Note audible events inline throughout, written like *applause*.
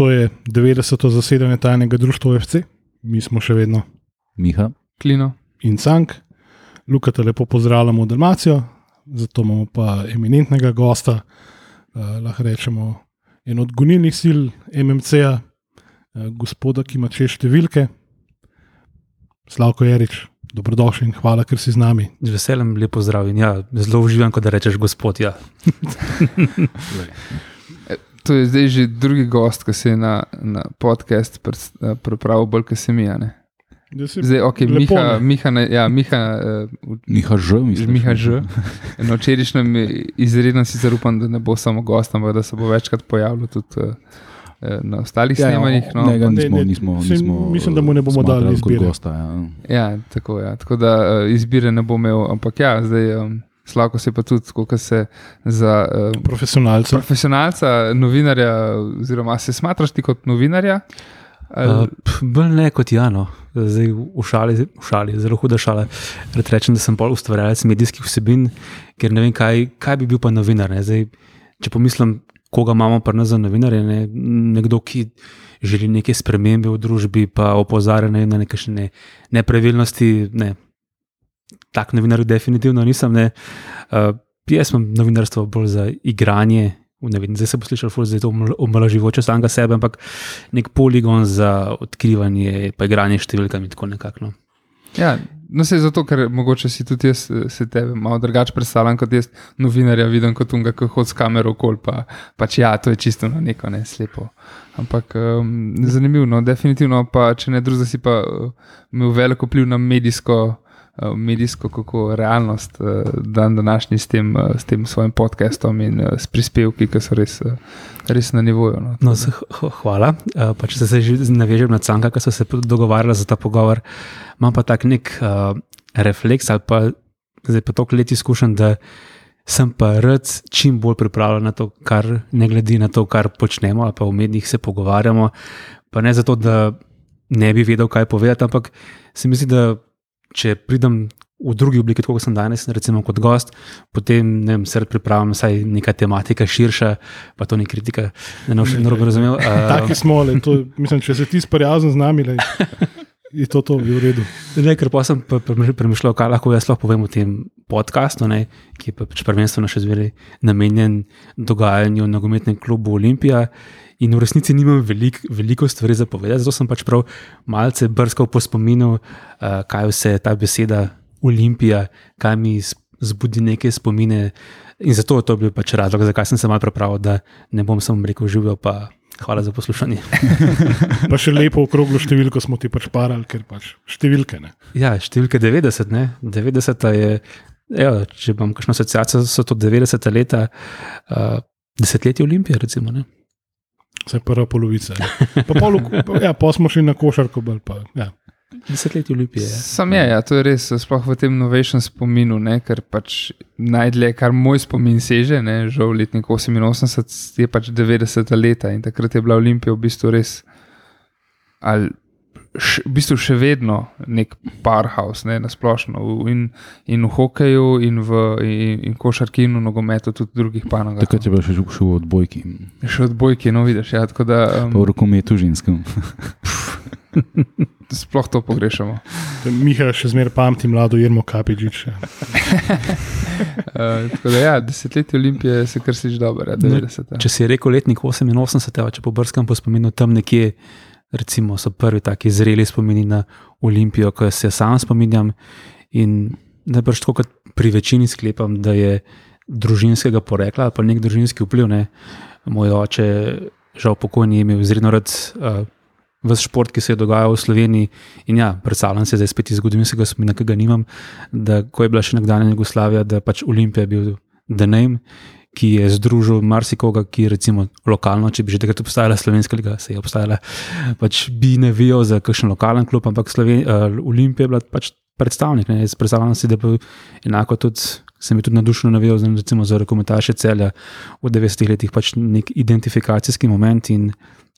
to je 90. zasedanje tajnega društva OFC, mi smo še vedno Miha. Klino. in Cank. Luka te lepo pozdravljamo v Dalmacijo, zato imamo pa eminentnega gosta, uh, lahko rečemo, en od gonilnih sil MMC-ja, uh, gospoda, ki ima če številke, Slavko Jarič. Dobrodošli in hvala, ker si z nami. Z veseljem lepo zdrav in ja, zelo uživam, ko da rečeš gospod. Ja. *laughs* To je zdaj že drugi gost, ki se je na, na podcast eh, pripravil, bolj kot se mi. a ne. Da si Zdaj, ok, lepo, Miha, ne? Miha, ne, ja, Miha, uh, Miha Ž, mislim. Miha Ž. No, včerajšnjem je izredno sicer upam, da ne bo samo gost, ampak da se bo večkrat pojavljal tudi uh, na ostalih ja, snemanjih. No, ne, nismo, Ne, ne, nismo, nismo, mislim, da mu ne bomo dali izbire. Gosta, ja. Ja, tako, ja. tako da uh, izbire ne bo imel, ampak ja, zdaj um, Slavko se pa tudi, koliko se za um, Profesionalce. profesionalca, novinarja, oziroma se smatraš ti kot novinarja? Uh, pf, bolj ne kot Jano, zdaj v šali, v šali zelo huda šala. Rad rečem, da sem bolj ustvarjalec medijskih vsebin, ker ne vem, kaj, kaj bi bil pa novinar. Ne? Zdaj, če pomislim, koga imamo pa nas za novinarje, ne? nekdo, ki želi neke spremembe v družbi, pa opozarja ne, na neke še ne, nepravilnosti. Ne. Tak novinar definitivno nisem. Ne. Uh, jaz sem novinarstvo bolj za igranje. Vem, zdaj se bo slišal, da je to omalaživoče samega sebe, ampak nek poligon za odkrivanje, pa igranje s številkami. Tako nekako. No. Ja, no se je zato, ker mogoče si tudi jaz eh, se tebe malo drugače predstavljam kot jaz, novinarja vidim kot unga, ki hodi s kamero okol, pa pač ja, to je čisto na neko ne slepo. Ampak um, zanimivo, no, definitivno pa, če ne drugega, si pa uh, imel veliko vpliv na medijsko, medijsko kako realnost uh, dan današnji s tem, uh, s tem svojim podcastom in s prispevki, ki so res, res na nivoju. No, No, hvala. Pa če se že navežem na Canka, ki so se dogovarjali za ta pogovor, imam pa tak nek uh, refleks ali pa zdaj pa toliko let izkušen, da sem pa rad čim bolj pripravljen na to, kar ne glede na to, kar počnemo, ali pa v medijih se pogovarjamo. Pa ne zato, da ne bi vedel, kaj povedati, ampak se mi zdi, da če pridem v drugi obliki, kot sem danes, recimo kot gost, potem ne vem, se rad pripravljam, saj neka tematika širša, pa to ni kritika, da ne boš narobe razumel. Uh, *laughs* Taki smo, le, to, mislim, če se ti sprijazen z nami, le, je to, to je v redu. Ne, ker pa sem premišljal- kaj lahko jaz lahko povem v tem podkastu, ne, ki je pa pač prvenstveno še zmeraj namenjen dogajanju v nogometnem klubu Olimpija. In v resnici nimam velik, veliko stvari za povedati, zato sem pač prav malce brskal po spominu, uh, kaj vse je ta beseda Olimpija, kaj mi zbudi neke spomine. In zato je to bil pač razlog, zakaj sem se malo pripravil, da ne bom samo rekel živel, pa hvala za poslušanje. *laughs* Pa še lepo okroglo številko smo ti pač parali, ker pač številke. Ne. Ja, številka 90, ne? 90 je, evo, če imam kakšno asociacijo, so to 90 leta, uh, desetletje Olimpije, recimo. Ne? Vse prva polovica. Pa, pol, *laughs* ja, pa smo šli na košarko. bolj Pa, ja. Desetletje Olimpije. Ja. Sam je, ja, to je res, sploh v tem novejšem spominu, ne, ker pač najdlje, kar moj spomin seže, ne, žal letnik 88, je pač 90 leta in takrat je bila Olimpija v bistvu res, ali š, v bistvu še vedno nek powerhouse, ne, na splošno in, in v hokeju, in v in, in košarki, in v nogometu, tudi v drugih panogah. Takrat je bil še šel v odbojki, Še odbojki, no vidiš, ja, tako da pa v um, rokometu ženskem. *laughs* sploh to pogrešamo. Miha še zmeraj pamti mlado Irmo Kapičič. Uh, *laughs* tako da ja, desetletje Olimpije se kar si že dobro, ja, 90. Če si rekel letnik 88, evo, če pobrskam po spominu tam nekje, recimo, so prvi taki zreli spomini na Olimpijo, ko se sam spominjam. In najbrž tako kot pri večini sklepam, da je družinskega porekla ali pa nek družinski vpliv. Ne. Moj oče, žal pokojni, je imel izredno rad. Uh, Ves šport, ki se je dogajal v Sloveniji, in ja, predstavljam se zdaj spet iz zgodovinskega spomina, ki ga nimam, da ko je bila še nekdanja Jugoslavija, da pač Olimpija bil the name, ki je združil marsikoga, ki recimo lokalno, če bi že takrat obstajala slovenska liga, se je obstajala, pač bi ne vijo za kakšen lokalen klub, ampak Sloven, uh, Olimpija je bila pač predstavnik. Ne. Jaz predstavljam si, da bi enako tudi. Se mi tudi nadušeno navijal, recimo za rekomentaše celja v 90-ih letih, pač nek identifikacijski moment in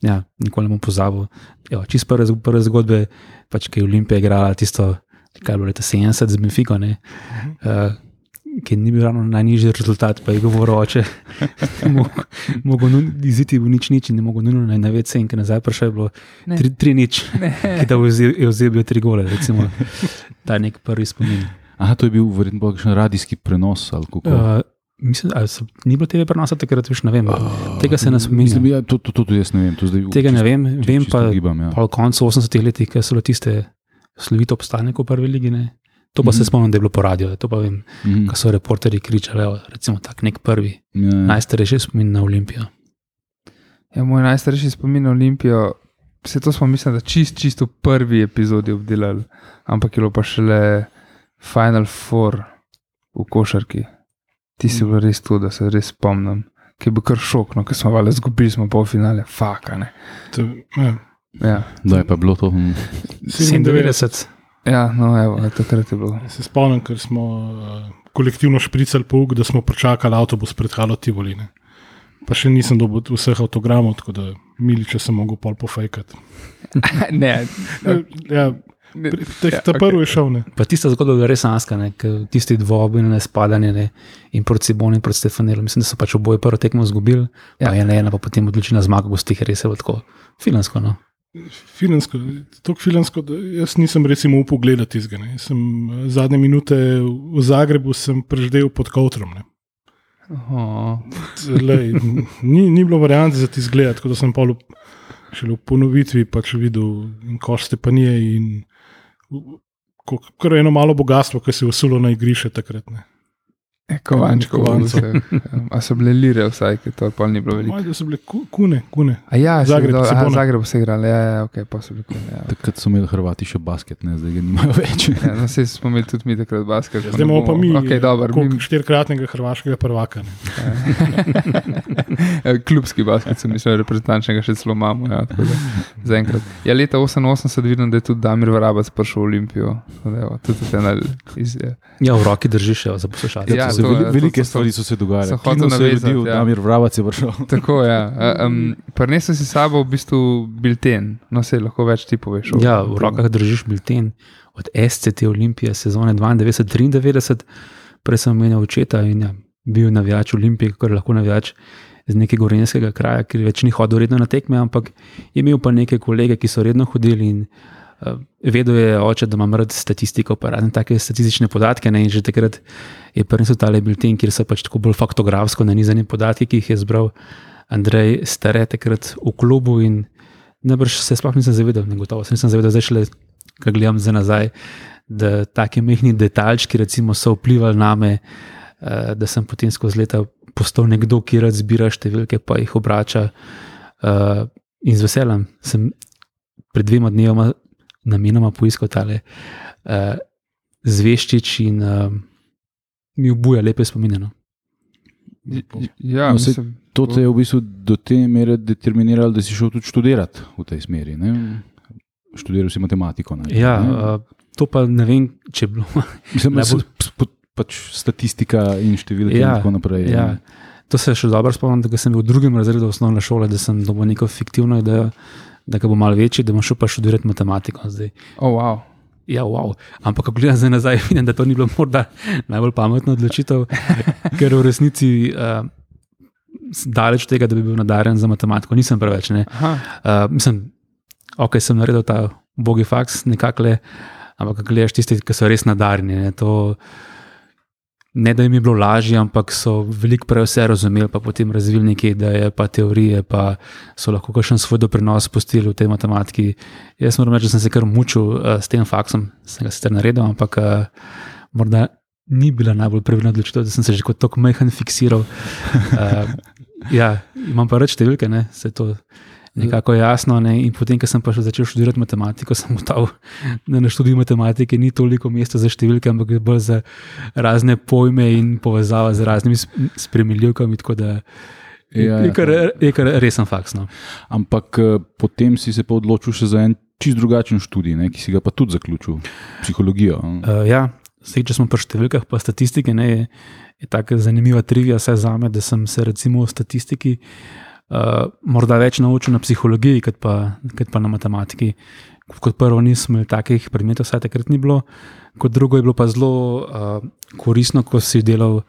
ja, nikoli ne bom pozabil. Evo, Čist prve, prve zgodbe, pač, ki je Olimpija igrala tisto, kaj je bilo leta 70 z Benfico. ne. Uh, ki ni bil ravno najnižji rezultat, pa je govoril oče. *laughs* Mogoče nu, iziti v nič nič in ne mogo nujno na največ in ki nazaj prišel, je bilo Ne. tri, tri nič, *laughs* ki da je vzel- je tri gole, recimo. Ta nek prvi spomin. Aha, to je bil verjetno bolj kakšen radijski prenos ali kako. Uh, mislim, ali so, ni bilo TV prenosa takrat, več ne vem. tega se ne spominjam. Mislim, ja, to, to, to tudi jaz ne vem. To zdaj Tega ne čisto- vem, vem čisto pa, Gibam, ja. pa v koncu 80-ih letih, ki so bile tiste slovite obstanek v prvi ligi. Ne? To pa mm. se Mhm. spomnim, da je bilo po radiju, to pa vem, Mhm. ko so reporterji kričali, recimo tak nek prvi, Ja, najstarejši spomin na Olimpijo. Ja, moj najstarejši spomin na Olimpijo, vse to smo, mislim, da čist, čisto v prvi epizodi obdelali, ampak je bilo pa šele Final Four v košarki. Ti si bil res to, da se res spomnim. Ki je bil kar šok, no, ker smo vale izgubili, smo pol finale, fakane. To, ja. Ja. Da je pa bilo to. hm. 97, ja, no, evo, takrat je bilo. Se spomnim, ker smo uh, kolektivno špricali pouk, da smo pričakali avtobus pred Halo Tivoline. Pa še nisem dobil vseh avtogramov, tako da miliče sem mogel pol pofajkati. *laughs* ne, Ja, teh- ja, ta okej. prvi je šel, ne. pa tista zgodba je res ker tisti dvoboj na spadanje ne? in proti Ciboni in proti Stefanelu. Mislim, da so pač oboje prvo tekmo izgubili, ja. Ja. pa ena ena pa potem odločila zmaga, gostih res je bilo tako filansko. No? Filmsko, tako filmsko, da jaz nisem recimo upal gledati. Jaz Sem, eh, zadnje minute v Zagrebu sem preždel pod kotrom. Oh. Lej, ni, ni bilo variante za ti zgled, tako da sem pol v- šele v ponovitvi pač videl koš Stepanije in kar eno malo bogatstvo, ki se je usulo na igrišče takrat. Ne. E, Kovančko, Kovancev. vse. A so bile lire vsaj, ker to pa ni bilo veliko. Da so bile ku- kune, kune. A ja, Zagreb, se aha, Zagreb se igrali, ja, ja, ok, pa so bili kune. Ja. Takrat so imeli Hrvati še basket, ne, zdaj ga nimajo več. *laughs* Ja, no, saj smo imeli tudi mi takrat basket. Zdaj imamo pa mi okay, dober, mi, štirikratnega hrvaškega prvaka. Ne. *laughs* Ja, klubski basket, sem mislil, reprezentančnega še celo imamo. Ja, tako da zaenkrat. Ja, leta 88 vidim, da je tudi Damir Varabac prišel v Olimpijo. Da, evo, Tudi ena iz, ja. Ja, v roki držiš jo za poslušalce. Ja, se to- veli, velike to- to- stvari so se dogajale. hotel Kino se je navezati, rodil, ja. Damir Vravac je prišel. *laughs* Tako je. Ja. *laughs* Um, Prinesel si s sabo v bistvu bilten, no se lahko več ti poveš. Ja, v rokah držiš bilten od SCT Olimpije sezone 92-93, prej sem omenil očeta in ja, bil navijač Olimpije, kar lahko navijač iz nekega gorenskega kraja, ki več ni hodil redno na tekme, ampak je imel pa neke kolege, ki so redno hodili in vedel je oče, da imam rad statistiko, pa razne take statistične podatke. Ne, in že takrat je prinesel tale bilten, kjer so pač tako bolj faktografsko nanizani podatki, ki jih je zbral Andrej Stare takrat v klubu in Najbrž se sploh nisem zavedal, ne gotovo se nisem zavedal, zdaj šele, ko gledam za nazaj, da taki mehki detaljčki recimo, so vplivali na me, uh, da sem potem skozi leta postal nekdo, ki rad zbira številke, pa jih obrača. Uh, in z veseljem sem pred dvema dnevoma namenoma poiskal tale uh, zveščič in uh, mi obuja lepe spomine. No. Ja, No, mislim, To te je v bistvu do te mere determiniralo, da si šel tudi študirati v tej smeri. Ne? Študiral si matematiko. Ne? Ja, Ne? uh, to pa ne vem, če je bilo. *laughs* Mislim, da se pač statistika in številke Ja, in tako naprej. Ja, to se še dobro spomnim, da sem bil v drugem razredu osnovne šole, da sem dobil neko fiktivno idejo, da ga bo malo večji, da bom šel pa študirati matematiko. Zdaj. oh, wow. Ja, wow. Ampak, ko gledam zdaj nazaj, *laughs* vidim, da to ni bilo morda najbolj pametna odločitev, *laughs* ker v resnici uh, daleč od tega, da bi bil nadarjen za matematiko, nisem preveč. Uh, mislim, ok, sem naredil ta bogi faks, nekako le, ampak gledaš tisti, ki so res nadarjeni. To, ne da jim je bilo lažje, ampak so veliko prej vse razumeli, pa potem razvili neke ideje, pa teorije, pa so lahko kakšen svoj doprinos pustili v tej matematiki. Jaz moram reči, da sem se kar mučil uh, s tem faksom, sem ga sicer naredil, ampak uh, morda. Ni bila najbolj pravilna odločitev, da sem se že kot tako majhen fiksiral. Uh, ja, imam pa reči številke, ne, se to nekako jasno. Ne? In potem, ko sem pa začel študirati matematiko, sem ugotovil, da na študiju matematike ni toliko mesta za številke, ampak bolj za razne pojme in povezava z raznimi sp- spremljivkami. Ja, je, ja. kar, je kar resen faks. No. Ampak eh, potem si se pa odločil še za en čist drugačen študij, ne, ki si ga pa tudi zaključil, psihologijo. Uh, ja, zdaj, če smo pri številkah, pa statistike, ne, je, je tako zanimiva trivija, vsaj za me, da sem se recimo v statistiki uh, morda več naučil na psihologiji, kot pa, kot pa na matematiki. kot prvo nismo imeli takih predmetov, vsaj takrat ni bilo, kot drugo je bilo pa zelo uh, koristno, ko si delal.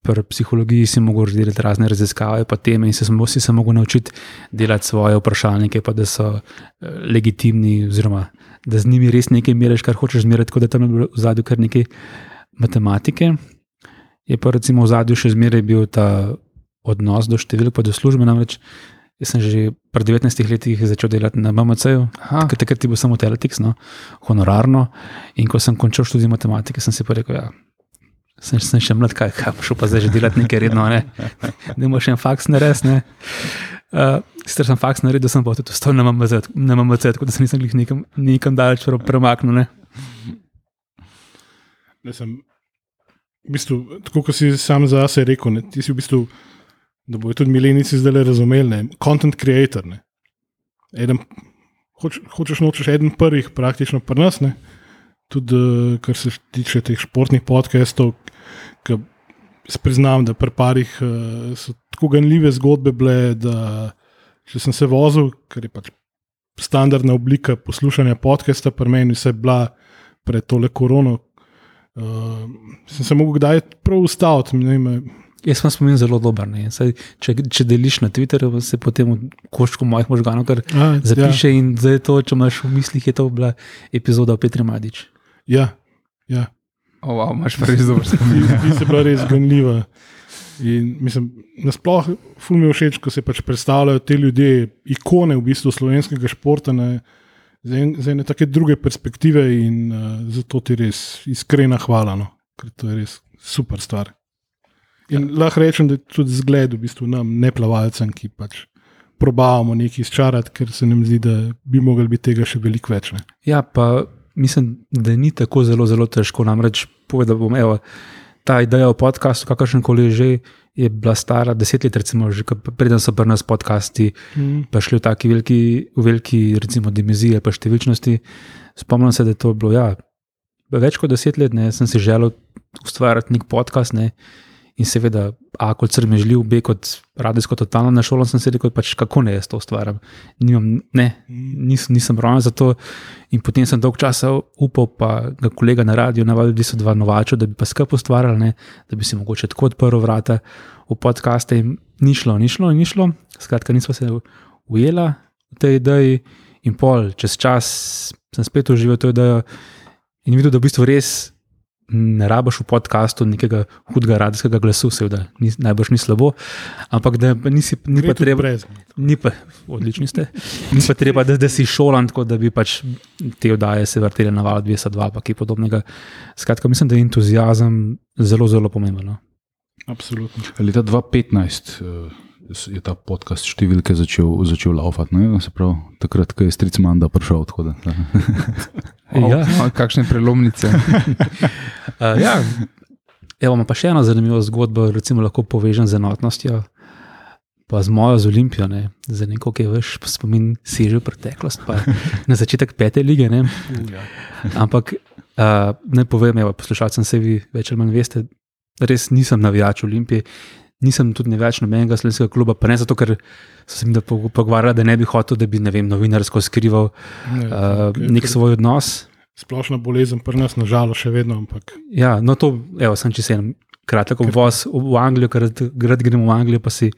Pri psihologiji si lahko delal razne raziskave, pa teme, in se samo si se lahko naučil delati svoje vprašalnike, pa da so uh, legitimni, oziroma da z njimi res nekaj meriš, kar hočeš zmerati, tako da tam je bilo v zadju kar nekaj matematike. Je pa recimo v zadju še zmeraj bil ta odnos do številk, pa do službe. Namreč jaz sem že pred 19 leti začel delati na MMC-ju, takrat je bil samo Teletex, no, honorarno. In ko sem končal študij matematike, sem si pa rekel, ja. Sem, sem še mlad, kaj, kaj šel pa zdaj že delati nekaj redno, ne, ne moreš še en faks narediti. Uh, Sicer sem faks naredil, sem pa tudi ostal na MMC, na MMC, tako da se nisem glih nekam, nekam daleč pre- premaknil. Ne. Ne, sem, v bistvu, tako kot si sam za sebe rekel, ne, ti si v bistvu, da bodo tudi milenici zdaj razumeli, ne, content creator. Ne. Eden, hoč, hočeš nočeš eden prvih, praktično pri nas, ne. tudi eh, kar se tiče teh športnih podcastov, ki priznam, da pri parih uh, so tako ganljive zgodbe bile, da če sem se vozil, ker je pač standardna oblika poslušanja podcasta, pri meni vse bila pred tole korono, Uh, sem se mogel kdaj prav ustaviti. ne vem, Jaz sem spomin zelo dober. ne. Saj, če, če deliš na Twitterju, se potem v koščku mojih možganov kar A, zapiše. Ja. In zdaj to, če imaš v mislih, je to bila epizoda o Petri Madič. Ja, ja. O, wow, imaš pa res dober spomin. ti se bila res ganljiva. In mislim, nasploh, ful mi je všeč, ko se pač predstavljajo te ljudje, ikone v bistvu slovenskega športa. Ne, z, en, z ene take druge perspektive, in uh, zato ti res iskrena hvala, no, ker to je res super stvar. In ja. lahko rečem, da je tudi zgled v bistvu nam, ne plavalcem, ki pač probavamo nekaj izčarati, ker se nam zdi, da bi mogli biti tega še veliko več. Ne. Ja, pa mislim, da ni tako zelo, zelo težko. Namreč povedal bom, evo, ta ideja o podkastu, kakršen koli že, je bila stara deset let, recimo, že preden so pri nas podcasti Mm. pa šli v taki veliki, v veliki recimo, dimenziji ali pa številčnosti. Spomnim se, da je to bilo ja, več kot deset let, ne, sem si želel ustvarjati nek podcast. Ne, in seveda, A kot srmežljiv, B kot radijsko totalno na šolo, sem si rekel, pač, kako ne jaz to ustvarjam. Nimam, ne, nis, nisem rojen za to. In potem sem dolg časa upal, pa ga kolega na radiju navadil, da so dva novača, da bi pa skupaj ustvarjali, ne, da bi si mogoče tako odprl vrata v podcaste. In ni šlo, ni šlo, ni šlo. Skratka, nismo se ujela v tej ideji, in pol, čez čas sem spet užival to idejo in videl, da v bistvu res ne rabiš v podkastu nekega hudega radijskega glasu, seveda, ni, najbrž ni slabo, ampak da pa nisi, ni pa treba. brez. Ni pa, odlični ste. Ni pa treba, da, da si šolan, tako da bi pač te oddaje se vrtele na val 202 ali kaj podobnega. Skratka, mislim, da je entuzijazem zelo, zelo pomemben. No. Absolutno. Leta 2015 eh, je ta podcast številke začel, začel laufati. ne, Se pravi, takrat, ko je stric Manda prišel. tako Da, da. *laughs* Ja. o, kakšne prelomnice. Uh, *laughs* *laughs* ja, evo, pa še eno zanimivo zgodbo, recimo lahko povežem z enotnostjo. Pa z mojo z Olimpijo, ne, za neko, ki je veš spomin, seže v preteklost, pa na začetek pete lige. Ne. Ampak uh, naj povem, evo, poslušalcem se vi več ali manj veste, res nisem navijač Olimpije, nisem tudi navijač nobenega slovenskega kluba, pa ne zato, ker so se mi da ne bi hotel, da bi vem, novinarsko skrival Ne, uh, ker- nek ker svoj odnos. Splošna bolezen pri nas, nažalost, še vedno, ampak Ja, no to, evo, sem čisto en kratek obvoz v Anglijo, ker rad gremo v Anglijo, pa si,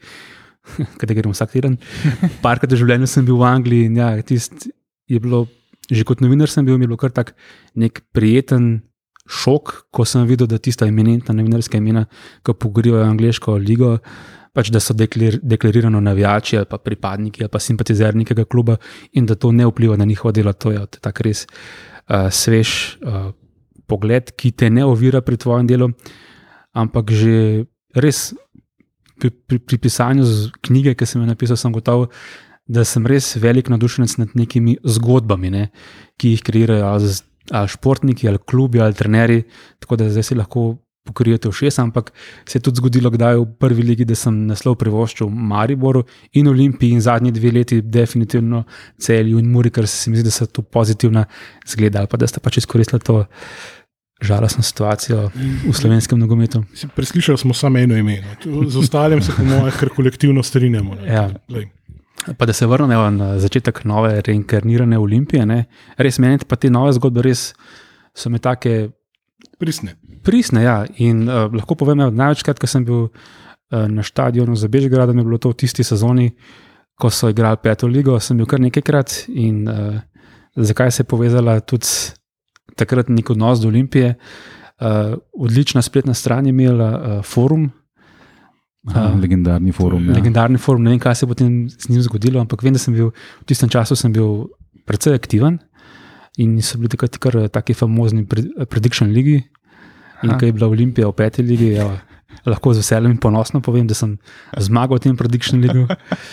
*laughs* kaj gremo vsak teden. *laughs* Parkrat v življenju sem bil v Angliji in ja, tist je bilo, že kot novinar sem bil, mi je bilo kar tak nek prijeten šok, ko sem videl, da tista eminentna novinarska imena, ki pogorijo angliško ligo, pač da so deklir, deklarirano navijači ali pa pripadniki ali pa simpatizerji nekega kluba in da to ne vpliva na njihovo delo. To je tak res uh, svež uh, pogled, ki te ne ovira pri tvojem delu, ampak že res pri, pri, pri pisanju knjige, ki sem jo napisal, sem gotov, da sem res velik navdušenec nad nekimi zgodbami, ne, ki jih kreirajo z- ali športniki, ali klubi, ali trenerji. Tako da zdaj si lahko pokrijete všes, ampak se je tudi zgodilo, kdaj v prvi ligi, da sem naslov privoščil Mariboru in Olimpiji, in zadnji dve leti, definitivno celju in Muri, ker se mi zdi, da so tu pozitivna zgleda, ali pa da ste pač izkoristili to žalostno situacijo v slovenskem nogometu. preslišali smo samo eno ime. no. Z ostalim se, po mojem, kar kolektivno strinjamo. ne. Ja. Glej. Pa da se vrnemo na začetek nove reinkarnirane olimpije. Ne. Res meni pa te nove zgodbe res so mi take Prisne. prisne. Ja. In uh, lahko povem, da največkrat, ko sem bil uh, na stadionu za Bežgradom, je bilo to v tisti sezoni, ko so igrali peto ligo, sem bil kar nekajkrat. In uh, zakaj se je povezala tudi takrat nek odnos do Olimpije? Uh, odlična spletna stran je imela uh, forum. Aha, legendarni forum. Ja. Legendarni forum, ne vem, kaj se je potem z njim zgodilo, ampak vem, da sem bil v tistem času bil precej aktiven in so bili takrat kar eh, taki famozni pred- prediction ligi. In ko je bila Olimpija v peti ligi, ja, lahko z veseljem in ponosno povem, da sem zmagal v tem prediction ligu.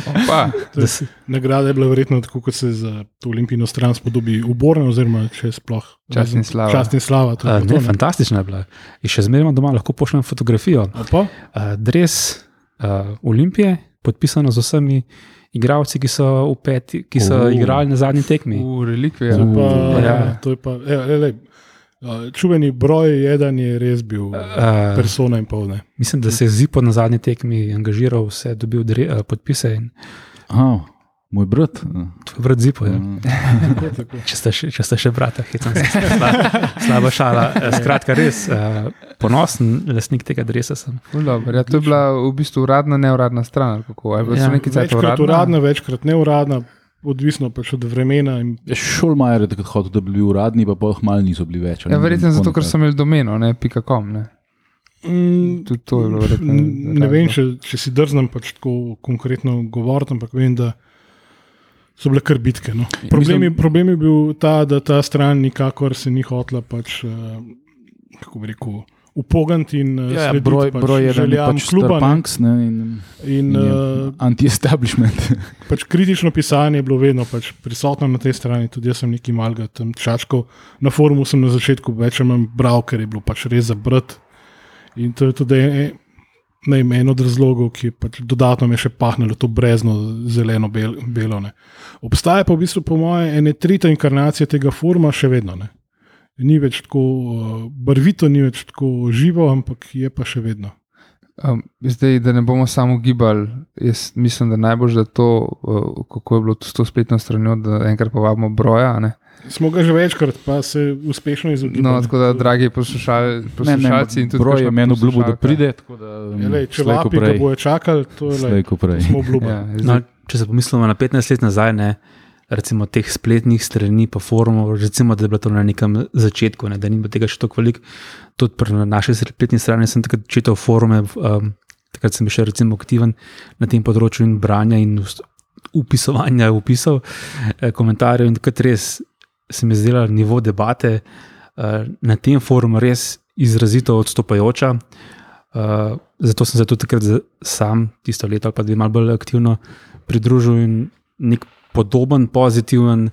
Opa, *laughs* da se- Nagrada je bila verjetno tako, kot se za to olimpijsko stran spodobi uborna, oziroma če sploh. Čast in slava. Čast in slava. to je A, pa Ne, to, ne. fantastična je bila. In še zmeraj doma, lahko pošljem fotografijo. Uh, dres uh, Olimpije, podpisano z vsemi igralci, ki so, v peti, ki so Oh. igrali na zadnji tekmi. v relikviji. To je pa, Ja. to je pa e, le, le, a, čuveni broj jedan je res bil Uh, persona in pol. Ne. Mislim, da se je Zipo na zadnji tekmi angažiral, vse dobil dre, uh, podpise in Aha, moj brat. to je brat Zipo. Ja. Mm. Tako, *laughs* tako. Če, ste še, če ste še brata, hecam se. Slaba, slaba šala. Eh, Skratka, res uh, ponosen lastnik tega dresa sem. Dobro, Ja, to je bila v bistvu uradna, neuradna stran. ali Kako? Ali Ja, ja, Večkrat uradna? uradna, večkrat neuradna, odvisno pač od vremena. In, Ja, Šolmajer je takrat hotel, da bi bili uradni, pa pa malo niso bili več. ali Ja, ne vem, verjetno zato, ker so imeli domeno, ne pika kom. Ne, mm, Tudi to je bilo verjetno. ne vem, razlog. če, če si drznem pač tako konkretno govoriti, ampak vem, da so bile kar bitke. No. Problem, je, problem je bil ta, da ta stran nikakor se ni hotla pač, uh, kako bi rekel. Upogant in uh, Ja, ja, broj, pač broj je pač kluba. Starpunks ne, in, In, in uh, anti-establishment. *laughs* pač kritično pisanje je bilo vedno pač prisotno na tej strani, tudi jaz sem nekaj malega tam čačkal. Na forumu sem na začetku več ali manj bral, ker je bilo pač res zabrt. In to je tudi en, ne, vem, en od razlogov, ki je pač dodatno me še pahnilo to brezno, zeleno, bel, belo. Ne. Obstaja pa v bistvu, po mojem, ena tretja inkarnacija tega foruma še vedno. Ne. Ni več tako uh, barvito, ni več tako živo, ampak je pa še vedno. Um, zdaj, da ne bomo samo gibali, jaz mislim, da najbolj za to, uh, kako je bilo to s to spletno stranjo, da enkrat povabimo broja. a Ne? Smo ga že večkrat, pa se uspešno izogibali. No, tako da, dragi poslušal, poslušalci in tudi broj je meni obljubil, da pride. Tako da, Ja, lej, če slej ko vapi, prej. bojo čakali, to je Slej le, ko prej. smo obljubili. Ja, No, zdaj, če se pomislimo na 15 let nazaj, ne, recimo teh spletnih strani, pa forumov, recimo, da je bilo to na nekem začetku, ne, da ni bilo tega še tako veliko. Tudi pri naši spletni strani sem takrat čital forume, um, takrat sem bil še recimo aktiven na tem področju in branja in upisovanja upisov, eh, komentarjev in takrat res se mi je zdela nivo debate eh, na tem forumu res izrazito odstopajoča. Uh, zato sem se tudi takrat sam, tisto leto ali pa dve, malo bolj aktivno pridružil in nek podoben, pozitiven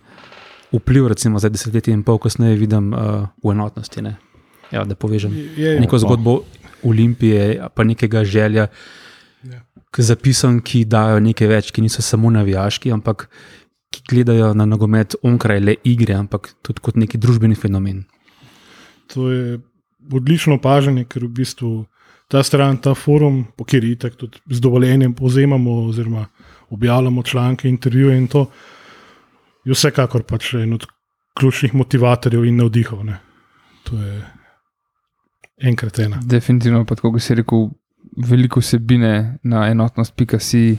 vpliv, recimo za desetletje in pol kasneje, vidim uh, v enotnosti. Ne? Ja, da povežem Je, je, neko zgodbo Olimpije, pa nekega želja Ja. zapisom, ki dajo nekaj več, ki niso samo navijaški, ampak ki gledajo na nogomet onkraj le igre, ampak tudi kot neki družbeni fenomen. To je odlično opažanje, ker v bistvu ta stran, ta forum, po kateri itak tudi z dovoljenjem povzemamo oziroma objavljamo članke, intervjuje in to, je vsekakor pač en od ključnih motivatorjev in navdihov. Ne. To je enkrat ena. definitivno pa, kot si rekel, veliko vsebine na enotnost.si,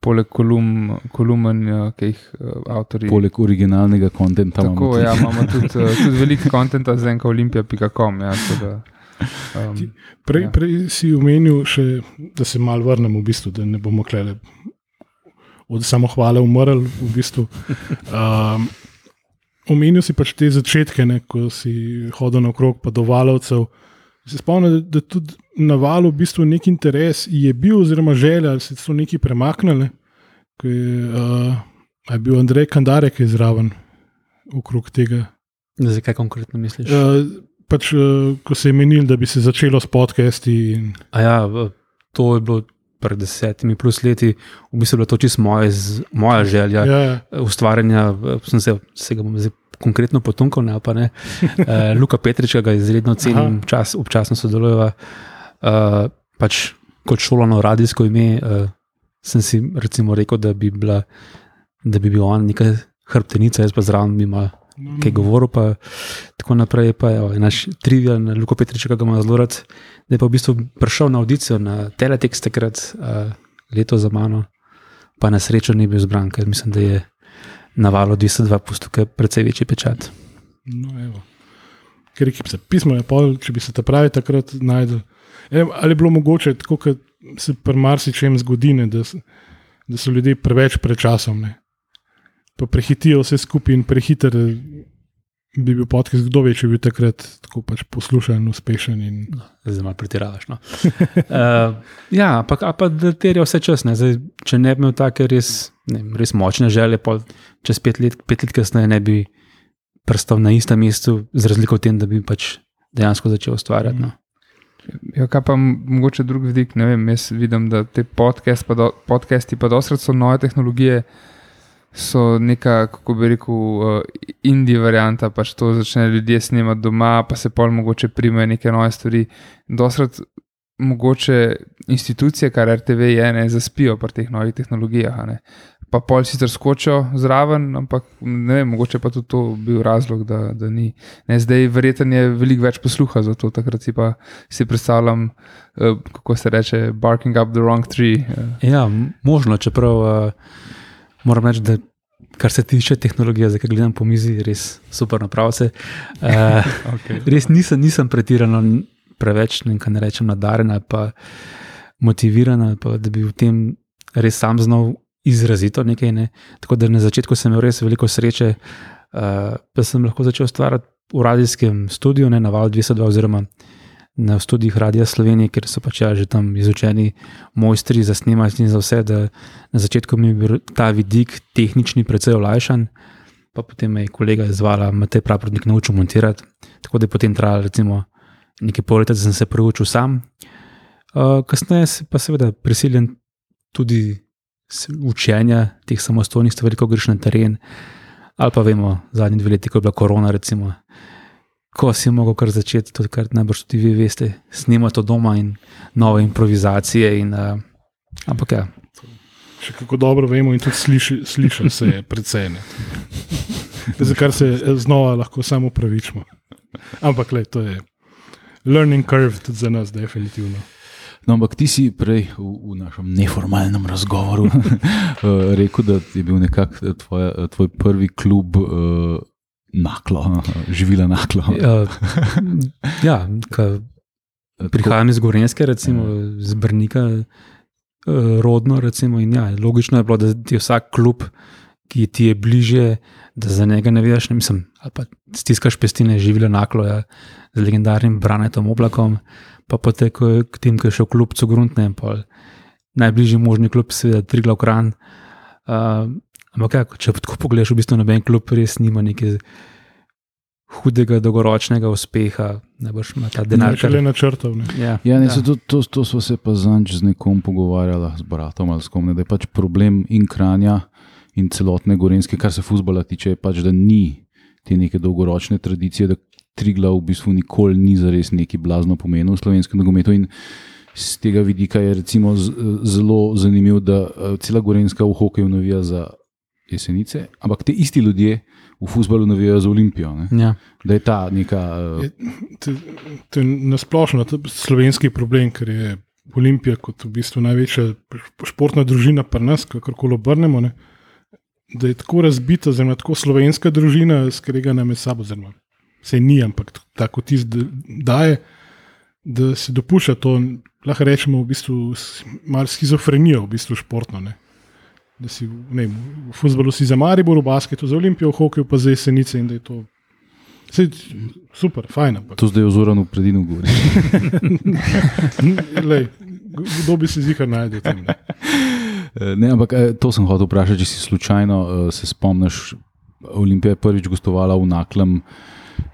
poleg kolum, kolumen, ja, ki jih uh, avtori. Poleg originalnega konta. Tako, ja, imamo tudi, uh, *laughs* tudi veliko konta za enka olimpija.com. Ja, da, um, Prej, Ja. prej si omenil, še, da se malo vrnemo, v bistvu, da ne bomo klele od samohvale umrli. V bistvu. um, omenil si pač te začetke, ne, ko si hodil naokrog, pa do valovcev. Se spomnim, da, da tudi na valu v bistvu nek interes je bil, oziroma želja, ali se so neki premaknili. ko Je, uh, je bil Andrej Kandarek je zraven okrog tega. Zakaj konkretno misliš? Uh, pač, uh, ko se je menil, da bi se začelo s podcasti. In, A ja, to je bilo pred desetimi plus leti, v bistvu je bilo to čisto moje, z- moja želja ja, ja. ustvarjanja. Sem se, se ga bom zdaj konkretno potunkal, ne pa ne. Uh, *laughs* Luka Petrič, ki ga izredno cenim, čas, občasno sodelujeva. Uh, pač kot šolano radijsko ime, uh, sem si recimo rekel, da bi bila da bi bil on neka hrbtenica, jaz pa zraven bi imel kaj govoril, pa tako naprej. Pa je naš trivial, Luko Petrič, ki ga ima zelo rad, da je pa v bistvu prišel na audicijo na Teletext takrat, uh, leto za mano, pa na srečo ni bil zbran, ker mislim, da je na valu 202 pustil precej večji pečat. No, evo. Ker je se pismo, je pol, če bi se ta pravi takrat najdel. E, ali je bilo mogoče, tako kot se pri marsičem zgodi, ne, da, da so ljudje preveč pred časom, ne. pa prehitijo vse skupaj in prehiter eh, bi bil podcast, kdo ve, če bi bil takrat tako pač poslušan, uspešen. In, Zdaj malo pretiravaš. No. Uh, *laughs* ja, ampak pa da terja vse čas. Ne? Zdaj, če ne bi imel take res, ne, vem, res močne želje, pol čez pet let, pet let kasneje ne bi prstal na istem mestu, z razliko v tem, da bi pač dejansko začel ustvarjati. No. Ja, kaj pa mogoče drug vidik, ne vem, jaz vidim, da te podcast pa do, podcasti, pa dostakrat so nove tehnologije, so neka, kako bi rekel, uh, indie varianta, pač to začne ljudje snemati doma, pa se pol mogoče primejo neke nove stvari. Dostakrat mogoče institucije, kar RTV je, ne zaspijo pri teh novih tehnologijah. ne. Pa pol sicer skočijo zraven, ampak ne vem, mogoče pa tudi to bil razlog, da, da ni. Ne, zdaj verjetno je veliko več posluha za to, takrat si pa si predstavljam, eh, kako se reče, barking up the wrong tree. Ja, možno, čeprav uh, moram reči, da kar se tiče tehnologije, zdaj ko gledam po mizi, je res super napravce. Uh, *laughs* Okay. res nisem, nisem pretirano preveč, ne, kaj ne rečem, nadaren ali pa motiviran, ali pa da bi v tem res sam znal izrazito nekaj. Ne. Tako da na začetku sem imel res veliko sreče, uh, da sem lahko začel ustvarjati v radijskem studiu, ne na Val 202 oziroma na študijih Radia Slovenije, ker so pač ja, že tam izučeni mojstri za snemanje in za vse. Na začetku mi je bil ta vidik tehnični, precej olajšan, pa potem me je kolega izvala, da te pravornik naučil montirati. Tako da je potem trajalo recimo nekaj pol leta, da sem se preučil sam. Uh, kasneje pa seveda prisiljen tudi učenja teh samostojnih stvari, ko greš na teren. Ali pa vemo, zadnji dve leti, ko je bila korona, recimo, ko si mogel kar začeti, to, kar najbrž tudi vi veste, snemati od doma in nove improvizacije. In, uh, ampak ja, Še kako dobro vemo, in tudi sliši, sliši se je precej. *laughs* Za kar se eh, znova lahko samo upravičimo. Ampak le, to je learning curve tudi za nas, definitivno. No, ampak ti si prej v, v našem neformalnem razgovoru *laughs* eh, rekel, da je bil nekako tvoj prvi klub uh, naklo, *laughs* živela naklo. ja ka, prihajam iz Gorenske, recimo iz Brnika, uh, rodno. Recimo, ja, logično je bilo, da ti vsak klub, ki ti je bliže, da za njega ne veš, ne mislim. Ali pa stiskaš pestine, živele naklo ja, z legendarnim Branetom Oblakom, pa potem, ko je k tem, ki je šel klub Cogruntne, najbližji možni klub, seveda Triglav Kran. Uh, ampak, ja, če tako pogledaš, v bistvu noben klub res nima neke hudega dolgoročnega uspeha, najbrž ima ta denar. Še le načrtov. ne. Ja, Ja, ne, ja. To, to, to smo se pa zanč z nekom pogovarjali, z bratom ali s kom, ne, da je pač problem in kranja in celotne gorenske, kar se futbola tiče, je pač, da ni te neke dolgoročne tradicije, da Triglav v bistvu nikoli ni zares neki blazno pomenil v slovenskem nogometu. In z tega vidika je recimo z, zelo zanimivo, da eh, cela gorenska v hokeju navija za jesenice, ampak te isti ljudje v futbalu navijajo za Olimpijo. Ne? ja. Da je ta neka. eh, To, to je nasplošno to je slovenski problem, ker je Olimpija kot v bistvu največja športna družina pri nas, kakorkoli obrnemo. Ne? Da je tako razbita, zelo tako slovenska družina, skrega nam je sabo, zelo se ni, ampak tako ti daje, da se dopušča to, lahko rečemo, v bistvu malo schizofrenijo, v bistvu športno. Ne? Da si ne, vem, v futbalu si za Maribor, v basketu za Olimpijo, v hokeju pa za jesenice in da je to. Sej, super, fajn. Ampak. To zdaj je ozorano predinu govori. *laughs* Lej, kdo bi se zihar najdel tam? ne? *laughs* Eh, Ne, ampak eh, to sem hotel vprašati, če si slučajno uh, se spomniš. Olimpija je prvič gostovala v Naklem,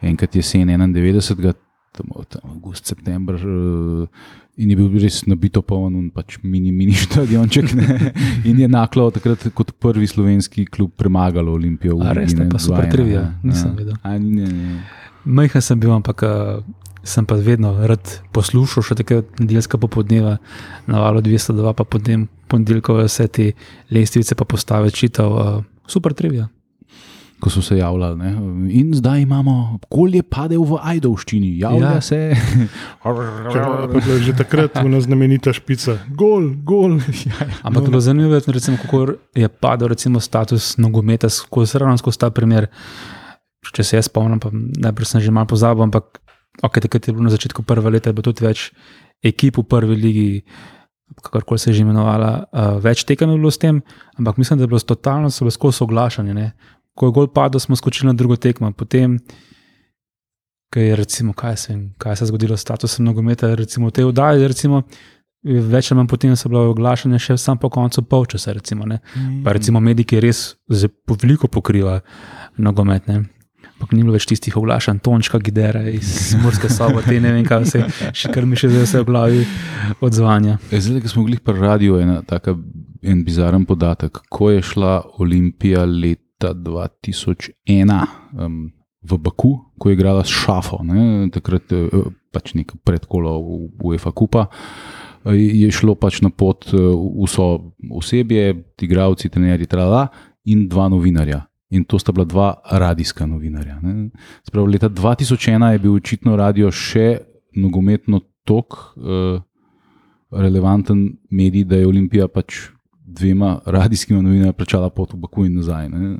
enkrat jesen 91, tam, tam avgust, september. In je bil res nabito poln, pač mini, mini *laughs* stadionček. Ne? In je Naklo takrat kot prvi slovenski klub premagalo Olimpijo. A res, ne, pa super 2:1, trivia, ja. nisem Ja. vedel. A, ne, ne. Majhen sem bil, ampak uh, sem pa vedno rad poslušal še takrat nedeljska popoldneva na valu 202, pa potem ponedeljkove vse te lestvice, pa postave čital. Uh, super trivija. Ko so se javljali. Ne? In zdaj imamo, kol je padel v Ajdovščini, javlja Ja. ja. se. Čeprav je bila že takrat ena znamenita špica. Gol, gol. Ampak no. zanimivo, je, recimo, kako je padel recimo, status nogometa skozi ravno skozi ta primer. Če se jaz spomnim, pa najprej sem že malo pozabil, ampak okay, takrat je bilo na začetku prve leta, je bilo tudi več ekip v prvi ligi, kakorkoli se je že imenovala, uh, več tekem je bilo s tem, ampak mislim, da je bilo totalno skozi oglašanje. Ne? Ko je gol padel, smo skočili na drugo tekmo. Potem, ko je recimo, kaj se, kaj se je zgodilo s statusom nogometa, recimo v tej oddaji, recimo, več ali manj potem so bila oglašanja še sam po koncu polčasa. Recimo, ne. pa recimo mediji res zelo veliko pokriva nogomet. Ne. Ampak ni bilo več tistih oglašanj, Tončka, Gidera iz *laughs* Murske sobote, ne vem, kaj vse, še kar mi še zdaj vse v glavi odzvanja. E, Zdaj, ko smo bili pri radiju, ena taka, en bizaren podatek. Ko je šla Olimpija leta 2001 um, v Baku, ko je igrala s Šafo, ne, takrat eh, pač neko predkolo UEFA Kupa. eh, Je šlo pač na pot eh, vso osebje, igravci, trenerji, trala in dva novinarja. In to sta bila dva radijska novinarja. ne. Se Pravi, leta 2001 je bil očitno radio še nogometno tok uh, relevanten medij, da je Olimpija pač dvema radijskima novinarjema plačala pot v Baku in nazaj. Ne.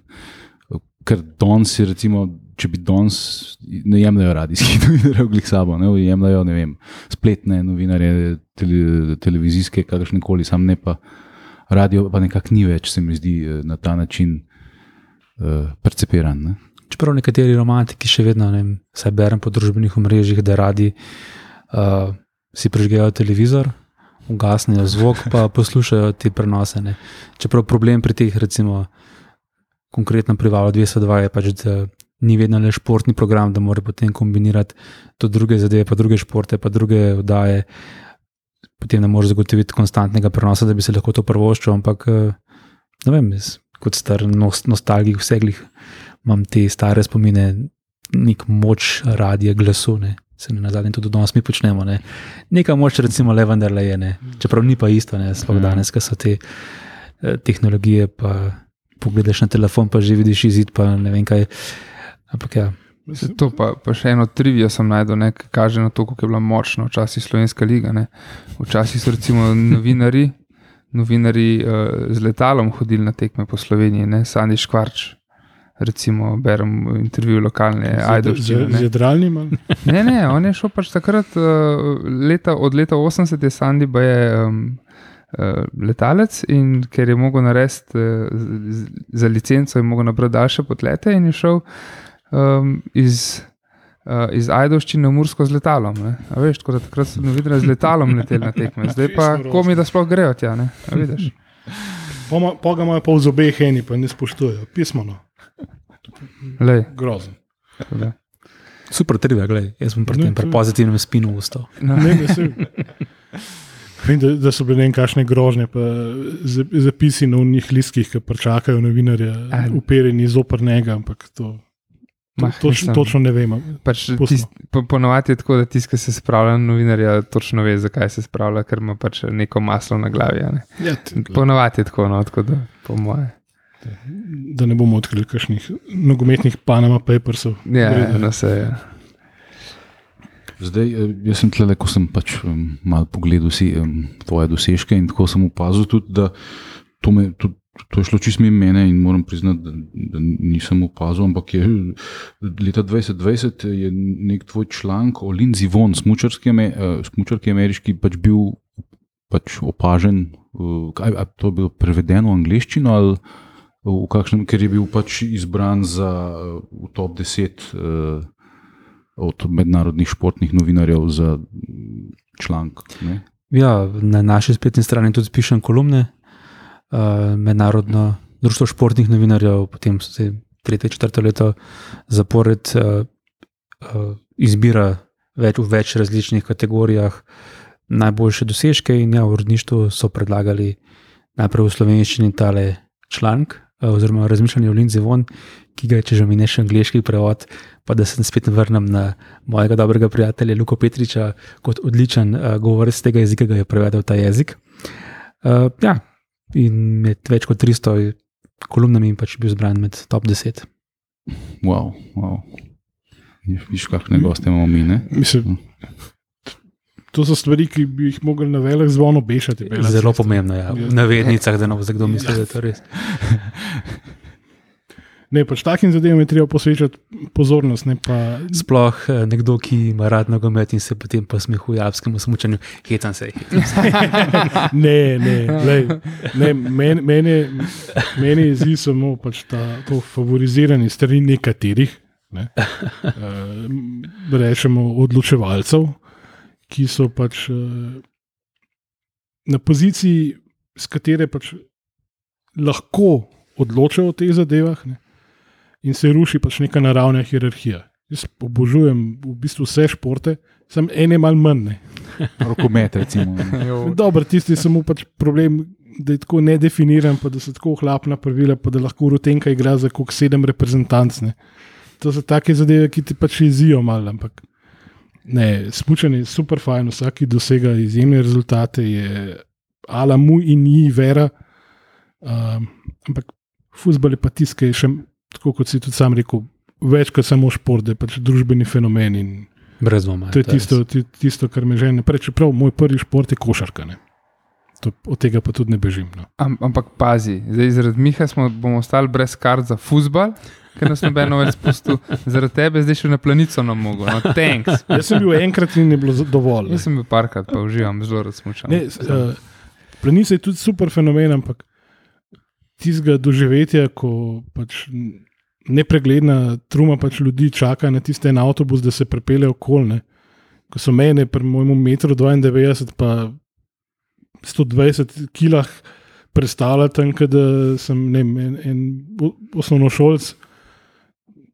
Ker danes, je, recimo, če bi danes ne jemljajo radijskih *laughs* novinarjev, glih sabo, ne jemljajo ne vem, spletne novinarje, tele, televizijske, kakršne koli, sam ne pa radio, pa nekako ni več, se mi zdi, na ta način uh, percepiran. Ne. Čeprav nekateri romantiki še vedno, ne vem, saj berem po družbenih omrežjih, da radi uh, si prižgejo televizor, ugasnejo zvok, pa *laughs* poslušajo te prenose. Ne. Čeprav problem pri teh, recimo, konkretno pri Valu 202 je pač, da ni vedno le športni program, da mora potem kombinirati to druge zadeve, pa druge športe, pa druge oddaje. Potem ne moreš zagotoviti konstantnega prenosa, da bi se lahko to prvoščil, ampak eh, ne vem, jaz kot star nost, nostalgik vseglih imam te stare spomine, nek moč radija glasu. Ne. Se ne nazadnje tudi danes mi počnemo. Ne. Neka moč, recimo, le vendarle je, ne. čeprav ni pa isto, sploh Ja. danes, ko so te eh, tehnologije. Pa pogledaš na telefon, pa že vidiš izid, pa ne vem kaj. Ampak ja, To pa, pa še eno trivijo sem najdel, ne, ki kaže na to, kako je bila močna včasih Slovenska liga. Ne. Včasih so recimo *laughs* novinari, novinari uh, z letalom hodili na tekme po Sloveniji, ne, Sandi Škvarč. Recimo, berem intervju lokalne Ajdovščine. Z ne. jadralnim. ali? *laughs* Ne, ne, on je šel pač takrat, uh, leta, od leta 80 je Sandy pa je um, uh, letalec in ker je mogel narediti uh, z- z- za licenco, je mogel nabrati daljše potlete in je šel um, iz, uh, iz Ajdovščine v Mursko z letalom. Veš, tako da takrat so novinarji z letalom leteli na tekme, *laughs* zdaj pa komi, da sploh grejo tja. Ne? A vidiš? Poma- Pa ga imajo pa v zobeh eni, pa ne spoštujejo. Pismeno, grozen. da. super trivia, gledaj, jaz sem pri tem pri pozitivnem spinu ustal. No. Ne, ne, Vem, da, da so bile ne vem kakšne grožnje, pa za- zapisi na unih listkih, ki pričakajo novinarje, uperjeni zoper njega, ampak to. Ma, To, točno, točno ne vemo. Pač tist, po, ponovadi je tako, da tisti, ki se spravlja na novinarja, točno ve, zakaj se spravlja, ker ima pač neko maslo na glavi. a Ne? Ja, Ponovadi je tako, no, tako da, po moje. Da ne bomo odkrili kakšnih nogometnih Panama Papersov. Ja, Vredno. no, se je. Zdaj, eh, jaz sem tle, ko sem pač um, malo pogledal vsi um, tvoje dosežke in tako sem opazil tudi, da to, me, to, to je šlo čist mimo mene in moram priznati, da, da nisem opazil, ampak je leta 2020 je nek tvoj članek o Lindsay Von, smučarski, eh, smučarki ameriški, pač bil pač opažen, uh, kaj, to je bilo prevedeno v angleščino ali v kakšnem, ker je bil pač izbran za uh, top 10 uh, od mednarodnih športnih novinarjev za članek. ne. Ja, na naši spletni strani tudi pišem kolumne, uh, mednarodno društvo športnih novinarjev, potem so se tretje, četrto leto zapored uh, uh, izbira več, v več različnih kategorijah najboljše dosežke in ja, v uredništvu so predlagali najprej v slovenščini tale članek. Uh, Oziroma, razmišljanje o Lindsay Von, ki ga je, če že mi ne še angliški prevod, pa da se spet vrnem na mojega dobrega prijatelja Luko Petriča, kot odličen uh, govorec tega jezika, ga je prevedel ta jezik. Uh, ja, in med več kot 300 kolumnami in pač bil zbran med top 10. Wow, wow. Viš, kakšne goste imamo mi, ne? Mislim, to so stvari, ki bi jih mogli na velik zvon obešati. bela Zelo cesta. pomembno je, ja. Ja. v navednicah, da ne bo kdo mislil, da je to res. *laughs* Ne, pač takim zadevam je treba posvečati pozornost. Ne, pa, Sploh eh, nekdo, ki ima rad nogomet in se potem posmehuje alpskemu smučanju, hecan se. hecan se. *laughs* ne, ne, lej, ne meni, meni, meni je zdi samo pač ta, to favoriziranje strani nekaterih, ne, uh, rečemo odločevalcev, ki so pač uh, na poziciji, s katere pač lahko odločajo o teh zadevah. Ne, in se ruši pač neka naravna hierarhija. Jaz obožujem v bistvu vse športe, sem ene mal manj. Ne. *laughs* Rokomet, recimo. *laughs* Dobro, tisti je samo pač problem, da je tako nedefiniran, pa da so tako ohlapna pravila, pa da lahko Rutenka igra za kok sedem reprezentantne. To so take zadeve, ki ti pač jezijo malo, ampak ne, smučanje je super fajn, vsak dosega izjemne rezultate, je ala mu in ni vera. Um, ampak futbol je pa tiskaj še, tako kot si tudi sam rekel, več kot samo šport, da je pač družbeni fenomen Brez dvoma. To je tisto, ti- tisto kar me žene. Prej, čeprav moj prvi šport je košarka. Ne. To, od tega pa tudi ne bežim. No. Am, ampak pazi, zdaj zaradi Miha smo, bomo ostali brez kart za futbal, ker nas nobeno več spustil. Zaradi tebe zdaj še na planico nam mogo. No, thanks. Jaz sem bil enkrat in je bilo dovolj. Jaz sem bil parkrat, pa uživam, zelo rad smučam. Ne, uh, Planica je tudi super fenomen, ampak tistega doživetja, ko pač nepregledna truma pač ljudi čaka na tiste en avtobus, da se prepele okolne. Ko so mene pri mojemu metru 92 pa 120 kilah predstavljali tam, da sem ne, en, en osnovnošolc.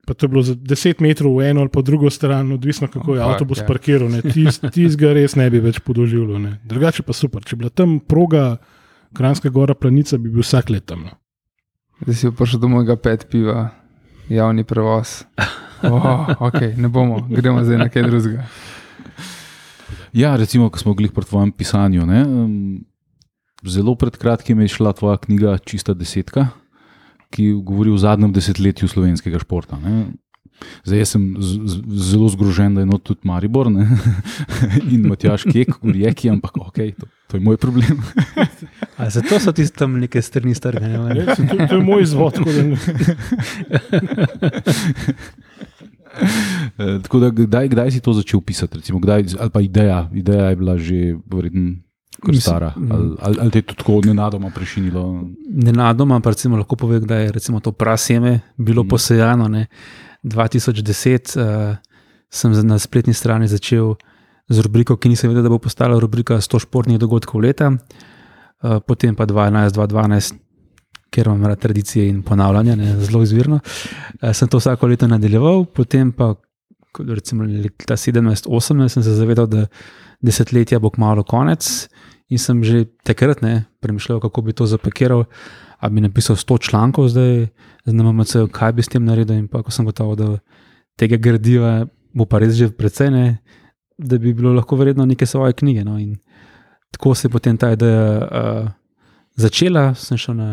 Pa to je bilo za 10 metrov v eno ali pa drugo stran, odvisno kako je Oh, avtobus ja. parkiral. *laughs* Tistega res ne bi več podoživljal. ne. Drugače pa super. Če bi bila tam proga, Kranjska gora, planica, bi bil vsak let tam. No. Da si prišel do mojega pet piva, javni prevoz. Oh, ok, ne bomo, gremo zdaj na kaj drugega. Ja, recimo, ko smo bili pri tvojem pisanju. Ne, um, zelo pred kratkim je šla tvoja knjiga Čista desetka, ki govori o zadnjem desetletju slovenskega športa. Ne. Zdaj jaz sem zelo zgrožen, da je not tudi Maribor ne? *laughs* in Matjaš Kek, Gurjeki, ampak ok, to, to je moj problem. *laughs* A zato so ti tam neke strni strgane. Ne, saj To, to je moj izvod. ne- *laughs* Eh, Tako da, kdaj, kdaj si to začel pisati, recimo, kdaj, ali pa ideja, ideja je bila že verjetno kar Mislim, stara, mm. ali, ali, ali te je tako nenadoma prešinilo. Nenadoma, pa recimo lahko povem, da je recimo to praseme bilo Mhm. posejano. Ne. 2010 uh, sem za- na spletni strani začel z rubriko, ki nisem vedel, da bo postala rubrika 100 športnih dogodkov leta, uh, potem pa 2011-2012, ker imam rad tradicije in ponavljanje, ne, zelo izvirno. Uh, sem to vsako leto nadaljeval, potem pa recimo leta 17-18 sem se zavedal, da desetletja bo kmalo konec. In sem že takrat ne, premišljal, kako bi to zapakiral. A bi napisal 100 člankov zdaj z MMC, kaj bi s tem naredil. In pa ko sem gotovo, da tega gradiva bo pa res že precej, ne, da bi bilo lahko vredno neke svoje knjige. No. In tako se je potem ta ideja uh, začela, sem šel na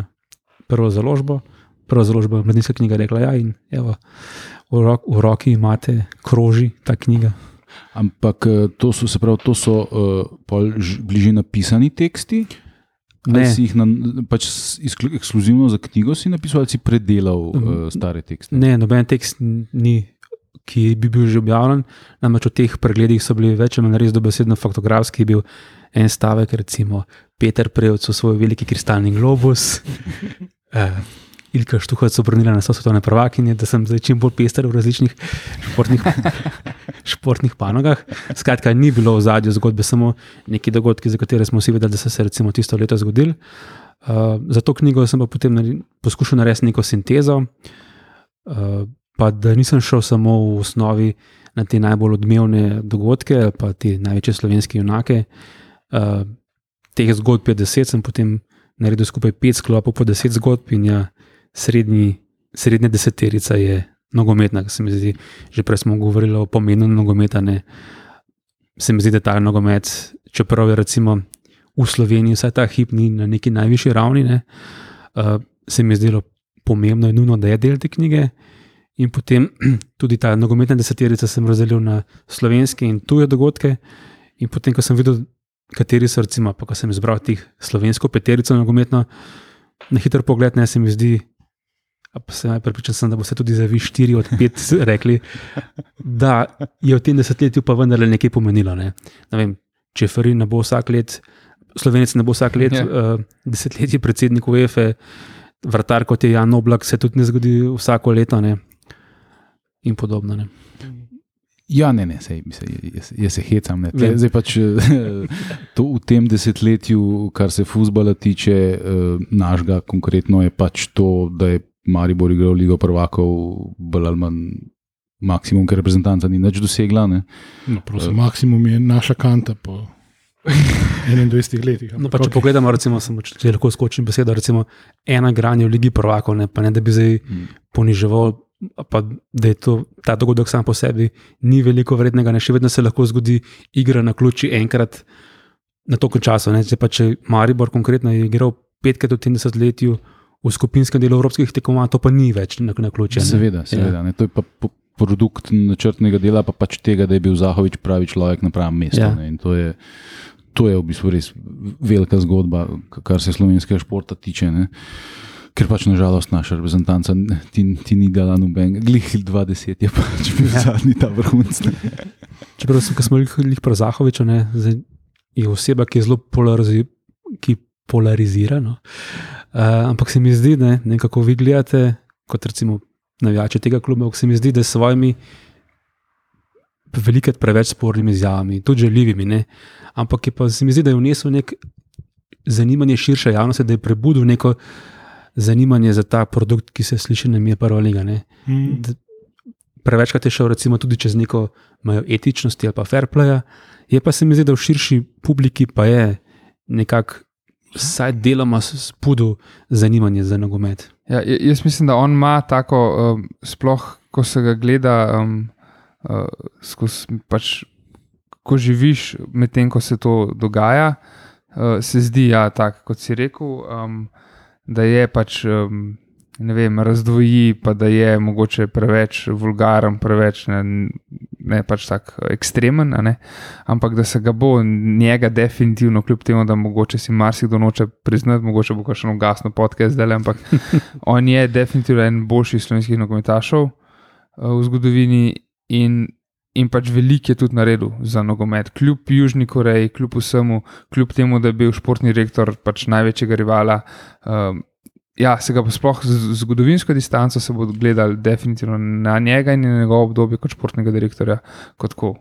prvo založbo. Prva založba mladinska knjiga rekla: Ja, in evo, v, rok, v roki imate, kroži ta knjiga. Ampak eh, to so, pravi, to so uh, bili že napisani teksti. Ne. Si jih na, pač ekskluzivno za knjigo si napisal, ali si predelal uh, stare tekste? Ne, noben tekst ni, ki bi bil že objavljen. Namreč v teh pregledih so bili več ali manj res dobesedno faktografski. Bil en stavek, recimo Peter Prevc, svoj veliki kristalni globus. uh, *laughs* Ilka Štuhac obrnila na svetovne prvakinje, da sem zdaj čim bolj pester v različnih športnih, *laughs* športnih panogah. Skratka, ni bilo v zadju zgodbe, samo neki dogodki, za katere smo vsi vedeli, da so se recimo tisto leto zgodili. Uh, za to knjigo sem pa potem nare- poskušal narediti neko sintezo. Uh, pa da nisem šel samo v osnovi na te najbolj odmevne dogodke, pa te največje slovenske junake. Uh, teh zgodb je deset, sem potem naredil skupaj pet sklopov po deset zgodb, in ja, srednji, srednja deseterica je nogometna, ker se mi zdi, že prej smo govorili o pomenu nogometa. Ne, se mi zdi, da ta nogomet, čeprav je recimo v Sloveniji vsaj ta hip ni na neki najvišji ravni, ne, uh, se mi je zdelo pomembno in nujno, da je del te knjige. In potem *clears throat* tudi ta nogometna deseterica sem razdelil na slovenske in tuje dogodke. In potem, ko sem videl, kateri so, recimo, pa ko sem izbral teh slovensko peterico nogometno, na hiter pogled, ne se mi zdi, sem pripričan, sem, da boste tudi za vi štiri od pet rekli, da je v tem desetletju pa vendarle nekaj pomenilo. Ne? Ne vem, če Ferin ne bo vsak let, slovenec ne bo vsak let, uh, desetletje predsednik UEFA, vrtar kot je Jan Oblak, se tudi ne zgodi vsako leto. Ne? In podobno. Ne? Ja, ne, ne, sej, mislim, jaz, jaz se hecam. ne. Tle, Vem. zdaj pač eh, to v tem desetletju, kar se futbola tiče, eh, našega konkretno je pač to, da je Maribor igral Ligo prvakov, bolj ali manj maksimum, ker reprezentanta ni nič dosegla. Ne. No, prosim, maksimum je naša kanta po *laughs* 21 letih. No, pa če pogledamo, recimo, samo, če, če lahko skočim besedo, recimo ena granja v Ligi prvakov, ne, pa ne da bi zdaj Mm. poniževal, pa da je to, ta dogodek sam po sebi ni veliko vrednega, ne še vedno se lahko zgodi igra na ključi enkrat na toliko časa. Ne, zdaj pa če Maribor konkretno je igral petkrat v tem desetletju v skupinskem delu evropskih tekmovanj, to pa ni več na, na ključi. Seveda, seveda. Ne. To je pa po- produkt načrtnega dela, pa pač tega, da je bil Zahovič pravi človek na pravem mestu. Ja. ne. To je, to je v bistvu res velika zgodba, kar se slovenskega športa tiče. Ne. Ker pač nažalost naša reprezentanca ti, ti ni dala noben, glih 20 je pač bil ja. Ja. zadnji ta vrhunc. Čeprav sem, smo jih pri Zahoviču, ne, je oseba, ki je zelo polarizi, ki polarizira. No. Uh, ampak se mi zdi, ne, ne, kako vi gledate, kot recimo navijači tega kluba, se mi zdi, da s svojimi velikrat preveč spornimi izjavami, tudi žaljivimi, ne. ampak je pa se mi zdi, da je vnesel nek zanimanje širše javnosti, da je prebudil neko zanimanje za ta produkt, ki se sliši na mi je prva liga. Ne Mm. da prevečkrat je šel recimo tudi čez neko mejo etičnosti ali pa fair playa, je pa se mi zdi, da v širši publiki pa je nekako vsaj deloma spudil zanimanje za nogomet. Ja, jaz mislim, da on ima tako, um, sploh ko se ga gleda, um, uh, skozi, pač, ko živiš medtem, ko se to dogaja, uh, se zdi, ja, tako kot si rekel, um, da je pač. Um, Ne vem, razdvoji, pa da je mogoče preveč vulgaren, preveč ne, ne pač tako ekstremen, a ne? ampak da se ga bo njega definitivno, kljub temu, da mogoče si marsikdo noče priznati, mogoče bo še ugasnil podcast zdaj, ampak *laughs* on je definitivno en boljših slovenskih nogometašov uh, v zgodovini in, in pač veliko je tudi naredil za nogomet. Kljub Južni Koreji, kljub vsemu, kljub temu, da je bil športni rektor pač največjega rivala. Um, Ja, se ga bo sploh z zgodovinsko distanco se bo gledal definitivno na njega in na njegovo obdobje kot športnega direktorja, kot ko,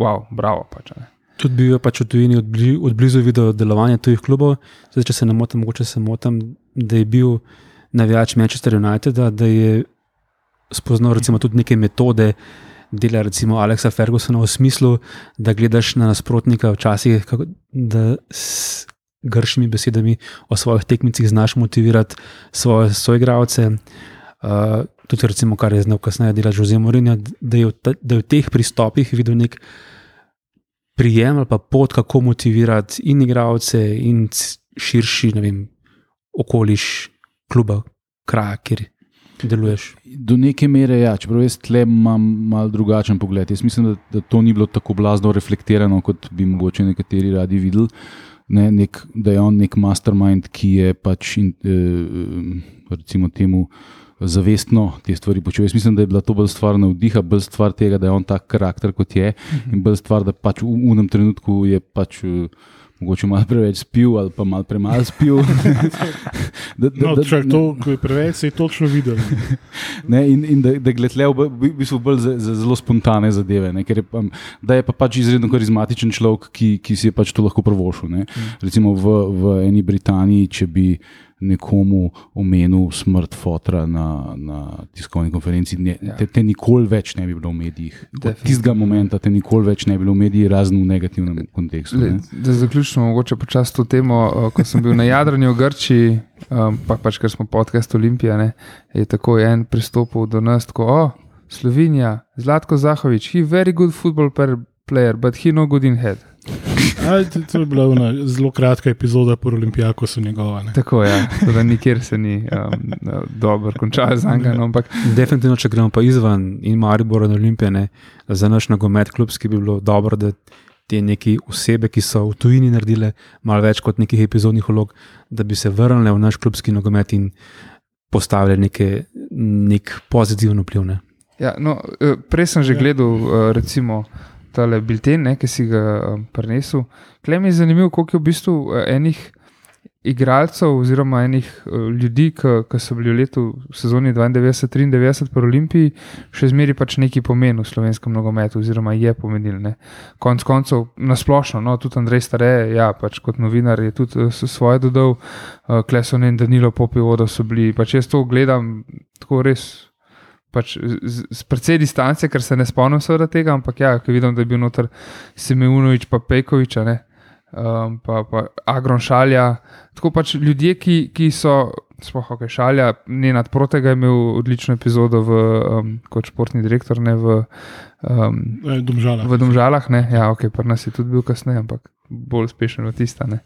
wow, bravo. Pač, ne. Tudi bi jo pač v tujini od, bli, od blizu videl delovanje tujih klubov. Zdaj, če se ne motim, mogoče se motim, da je bil navijač Manchester United, da je spoznal recimo, tudi neke metode. Dela recimo Aleksa Fergusona v smislu, da gledaš na nasprotnika, včasih, kako, da s gršimi besedami o svojih tekmicah znaš motivirati svoje soigralce. Uh, tudi, recimo, kar je znal kasneje delati Jose Mourinho, da je, ta, da je v teh pristopih videl nek prijem ali pa pot, kako motivirati in igralce, in širši, vem, okoliš kluba, kraja, kjer deluješ. Do neke mere, ja, čeprav jaz tle imam mal drugačen pogled. Jaz mislim, da, da to ni bilo tako blazno reflektirano, kot bi mogoče nekateri radi videli. Ne, nek, da je on nek mastermind, ki je pač in, eh, recimo temu. Zavestno te stvari počel. Jaz mislim, da je bila to bolj stvar navdiha, bolj stvar tega, da je on tak karakter, kot je, in bolj stvar, da pač v unem trenutku je pač uh, mogoče malo preveč spil ali pa malo premalo spil. *laughs* da, No, čak, to, ko je preveč, se je točno videl. *laughs* Ne, in, in da, da gledal v bistvu bolj za, za zelo spontane zadeve. Ne, ker je, pa, da je pa pač izredno karizmatičen človek, ki, ki si je pač to lahko prvošil. Ne. Recimo v, v eni Britaniji, če bi nekomu omenil smrt fotra na, na tiskovni konferenci, ne, Ja. te, te nikoli več ne bi bilo v medijih. Tistega momenta te nikoli več ne bi bilo v medijih, razen v negativnem kontekstu. Le, Ne. da zaključimo mogoče počasi to temo. Ko sem bil na Jadranju v Grčiji, um, pa pač ker smo podcast Olimpija, ne, je tako en pristopil do nas, tako, o, Slovenija, Zlatko Zahovič, he very good football per- player, but he no good in head. *laughs* Aj, to, je bila ona zelo kratka epizoda po Olimpijaku, so njegova. Ne? Tako je, ja. da nikjer se ni um, dobro končal z Anglijo. No, ampak Definitivno, če gremo pa izven in Maribor in Olimpijane, za naš nogomet klubski bi bilo dobro, da te neke osebe, ki so v tujini naredile malo več kot nekih epizodnih vlog, da bi se vrnile v naš klubski nogomet in postavili neke, nek pozitiven vpliv. Ne. Ja, no, eh, prej sem že Ja. gledal, eh, recimo, tale bilten, ne, ki si ga um, prenesel. Klem je zanimivo, koliko je v bistvu eh, enih igralcev, oziroma enih eh, ljudi, ki so bili v letu v sezoni 92-93 po Olimpiji, še zmeraj pač neki pomen v slovenskem nogometu, oziroma je pomenil. Ne. Konec koncev, nasplošno, no, tudi Andrej Stare, ja, pač kot novinar je tudi s- svoje dodal, uh, Kleson in Danilo Popivodo so bili, pač jaz to gledam tako res pač z, z precej distance, ker se ne spomnim seveda tega, ampak ja, ko vidim, da je bil noter Semeunovič, pa Pejkovič, a ne, um, pa, pa Agron Šalja. Tako pač ljudje, ki, ki so, sploh ok, Šalja, Nenad Protega je imel odlično epizodo v, um, kot športni direktor, ne v, um, Eh, Domžala. v Domžalah, ne, ja, ok, pa nas je tudi bil kasneje, ampak bolj uspešen od tista. ne.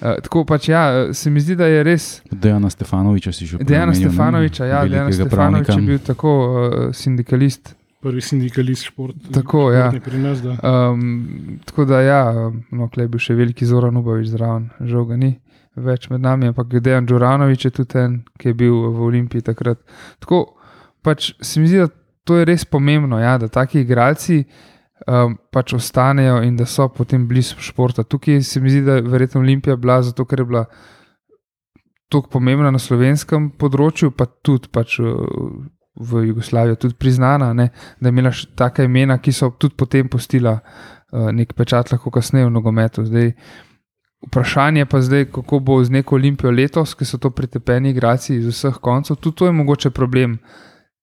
Uh, tako pač ja, se mi zdi, da je res. Dejana Stefanoviča si že Dejana omenil, ne? Stefanoviča, ja, Dejana Stefanovič je pravnika. bil tako uh, sindikalist. Prvi sindikalist šport, Tako, ja. pri nas. Da. Um, tako da, ja, no, klej je bil še veliki Zoran Ubavič zraven, žal ga ni več med nami, ampak Dejan Džuranovič je tudi en, ki je bil v Olimpiji takrat. Tako pač se mi zdi, da to je res pomembno, ja, da taki igralci um, pač ostanejo in da so potem blizu športa. Tukaj se mi zdi, da je verjetno Olimpija bila zato, ker je bila tako pomembna na slovenskem področju, pa tudi pač. V Jugoslaviji tudi priznana, ne, da je imela taka imena, ki so tudi potem postila uh, nek pečat, lahko kasneje v nogometu. Zdaj, vprašanje pa zdaj, kako bo z neko olimpijo letos, ki so to pretepeni igralci iz vseh koncev. Tudi to je mogoče problem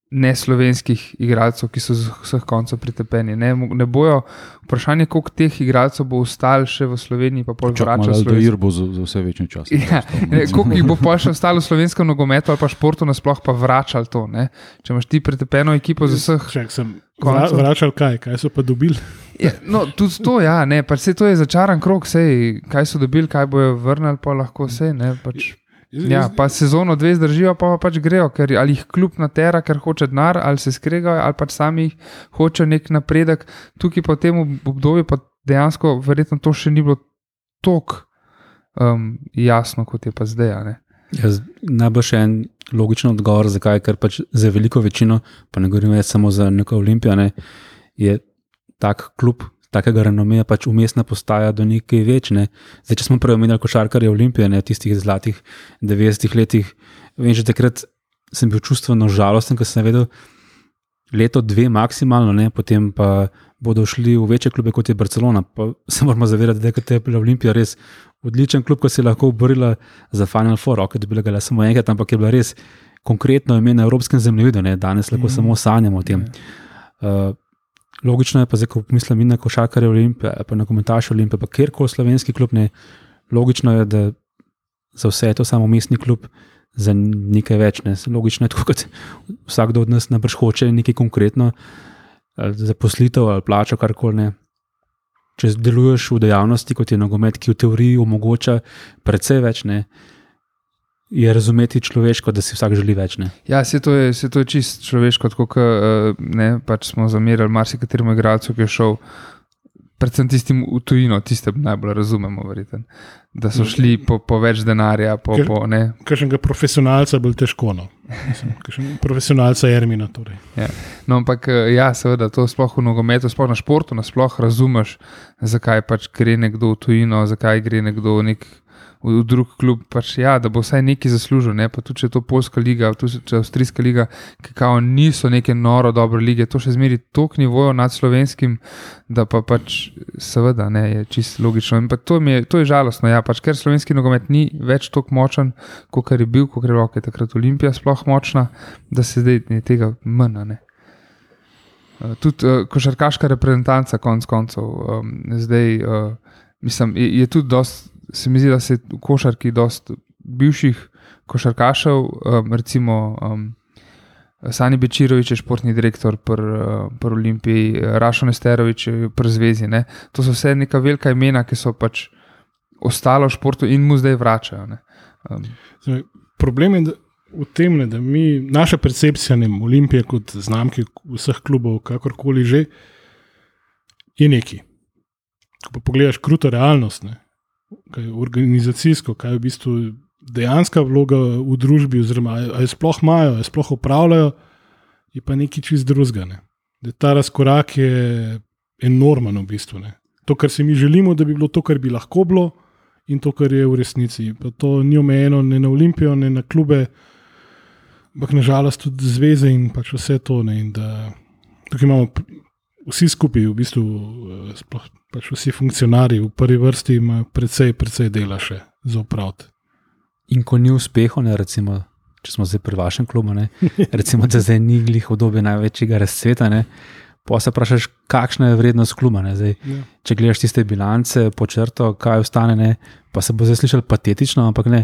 neslovenskih igralcev, ki so z vseh koncev pretepeni. Ne, ne bojo, vprašanje, koliko teh igralcev bo ostalo še v Sloveniji, pa pol Čakamo, vračajo v da Slovenijo. Ir bo za, za vse večni čas. Ja, ne, koliko jih bo pa še ostalo v slovenskem nogometu ali pa športu, nasploh pa vračal to. Ne? Če imaš ti pretepeno ekipo z vseh Čak, sem koncev. vračal kaj, kaj so pa dobili. Ja, no, tudi to, ja, ne, pač sej to je začaran krok, sej, kaj so dobili, kaj bojo vrnili, pa lahko vse. Ne, pač, ja, pa sezono dve zdržijo, pa, pa pač grejo, ker ali jih kljub natera, ker hoče denar, ali se skregajo, ali pač sami hočejo nek napredek. Tukaj pa v tem ob- obdobju pa dejansko verjetno to še ni bilo tako um, jasno, kot je pa zdaj. Jaz, najbolj še en logičen odgovor, zakaj, ker pač za veliko večino, pa ne govorim samo za neko olimpijo, ne, je tak klub, takega renomeja pač umestna postaja do nekaj večne. Zdaj, če smo prej omenjali košarkarje Olimpije, ne tistih zlatih 90-ih letih, vem, že takrat sem bil čustveno žalosten, ker sem vedel, leto, dve maksimalno, ne, potem pa bodo šli v večje klube kot je Barcelona. Pa se moramo zavedati, da je bila Olimpija res odličen klub, ki se je lahko borila za Final Four, ok, dobila ga samo enkrat, ampak je bila res konkretno ime na evropskem zemljevidu, ne, danes lahko mm. samo sanjamo o tem. Uh, logično je pa, zdaj, ko mislim na košarkarje Olimpije, pa na komentaše Olimpije, pa kjerkoli slovenski klub, ne, logično je, da za vse je to samo mestni klub, za nekaj več. Ne. Logično je, kot vsakdo od nas najbrž hoče nekaj konkretno, zaposlitev ali plačo, karkoli ne. Če deluješ v dejavnosti, kot je nogomet, ki v teoriji omogoča precej več, ne, je razumeti človeško, da si vsak želi več. Ne. Ja, se to je, se to je čist človeško, tako kot uh, pač smo zamerali marsikateremu igralcu, ki je šel, predvsem tistim v tujino, tiste najbolj razumemo, verjeten, da so šli po, po več denarja. Po, Ker- po, ne. Kakšnega profesionalca bolj težko. No. Mislim, kakšen profesionalca Ermina. Torej. no, ampak eh, ja, seveda, to sploh v nogometu, sploh na športu, nasploh razumeš, zakaj pač gre nekdo v tujino, zakaj gre nekdo v nek. V v drug klub, pač, ja, da bo vsaj nekaj zaslužil. Ne? Pa tudi če je to Poljska liga, tudi če je Avstrijska liga, ki kao niso neke noro dobre lige, to še zmeri toliko nivojev nad slovenskim, da pa pač seveda ne, je čisto logično. In to, je, to je žalostno, ja, pač, ker slovenski nogomet ni več tako močen, kot je bil, kot je bila okay, takrat Olimpija sploh močna, da se zdaj je tega manj. a ne. Uh, tudi uh, košarkaška reprezentanca, konc koncev, um, zdaj, uh, mislim, je, je tudi dost, se mi zdi, da se v košarki dost bivših košarkašev, um, recimo um, Sani Bečirovič je športni direktor pri pr Olimpiji, Rašo Nesterovič je pri Zvezi. Ne. To so vse neka velika imena, ki so pač ostala v športu in mu zdaj vračajo. Um. Zdaj, problem je v tem, ne, da mi, naša percepcija ne, Olimpije kot znamke vseh klubov, kakorkoli že, je neki. Ko pa pogledaš kruto realnost, ne, kaj organizacijsko, kaj je v bistvu dejanska vloga v družbi, oziroma ali sploh imajo, ali sploh upravljajo, je pa nekaj čist drugega. Ne. Ta razkorak je enormen v bistvu. Ne. To, kar si mi želimo, da bi bilo to, kar bi lahko bilo, in to, kar je v resnici. Pa to ni omejeno ne na Olimpijo, ne na klube, ampak nažalost tudi zveze in pač vse to. Ne, da, tukaj imamo vsi skupaj, v bistvu, eh, sploh, pač vsi funkcionarji v prvi vrsti, imajo precej, precej dela še za upraviti. In ko ni uspehov, ne recimo. Če smo zdaj pri vašem klubu, ne? *laughs* recimo, da zdaj ni glih obdobje največjega razcveta, pa se vprašaš, kakšna je vrednost kluba. Zdaj, ja. Če gledaš tiste bilance, počrto, kaj ostane, ne? pa se bo zdaj slišal patetično, ampak ne.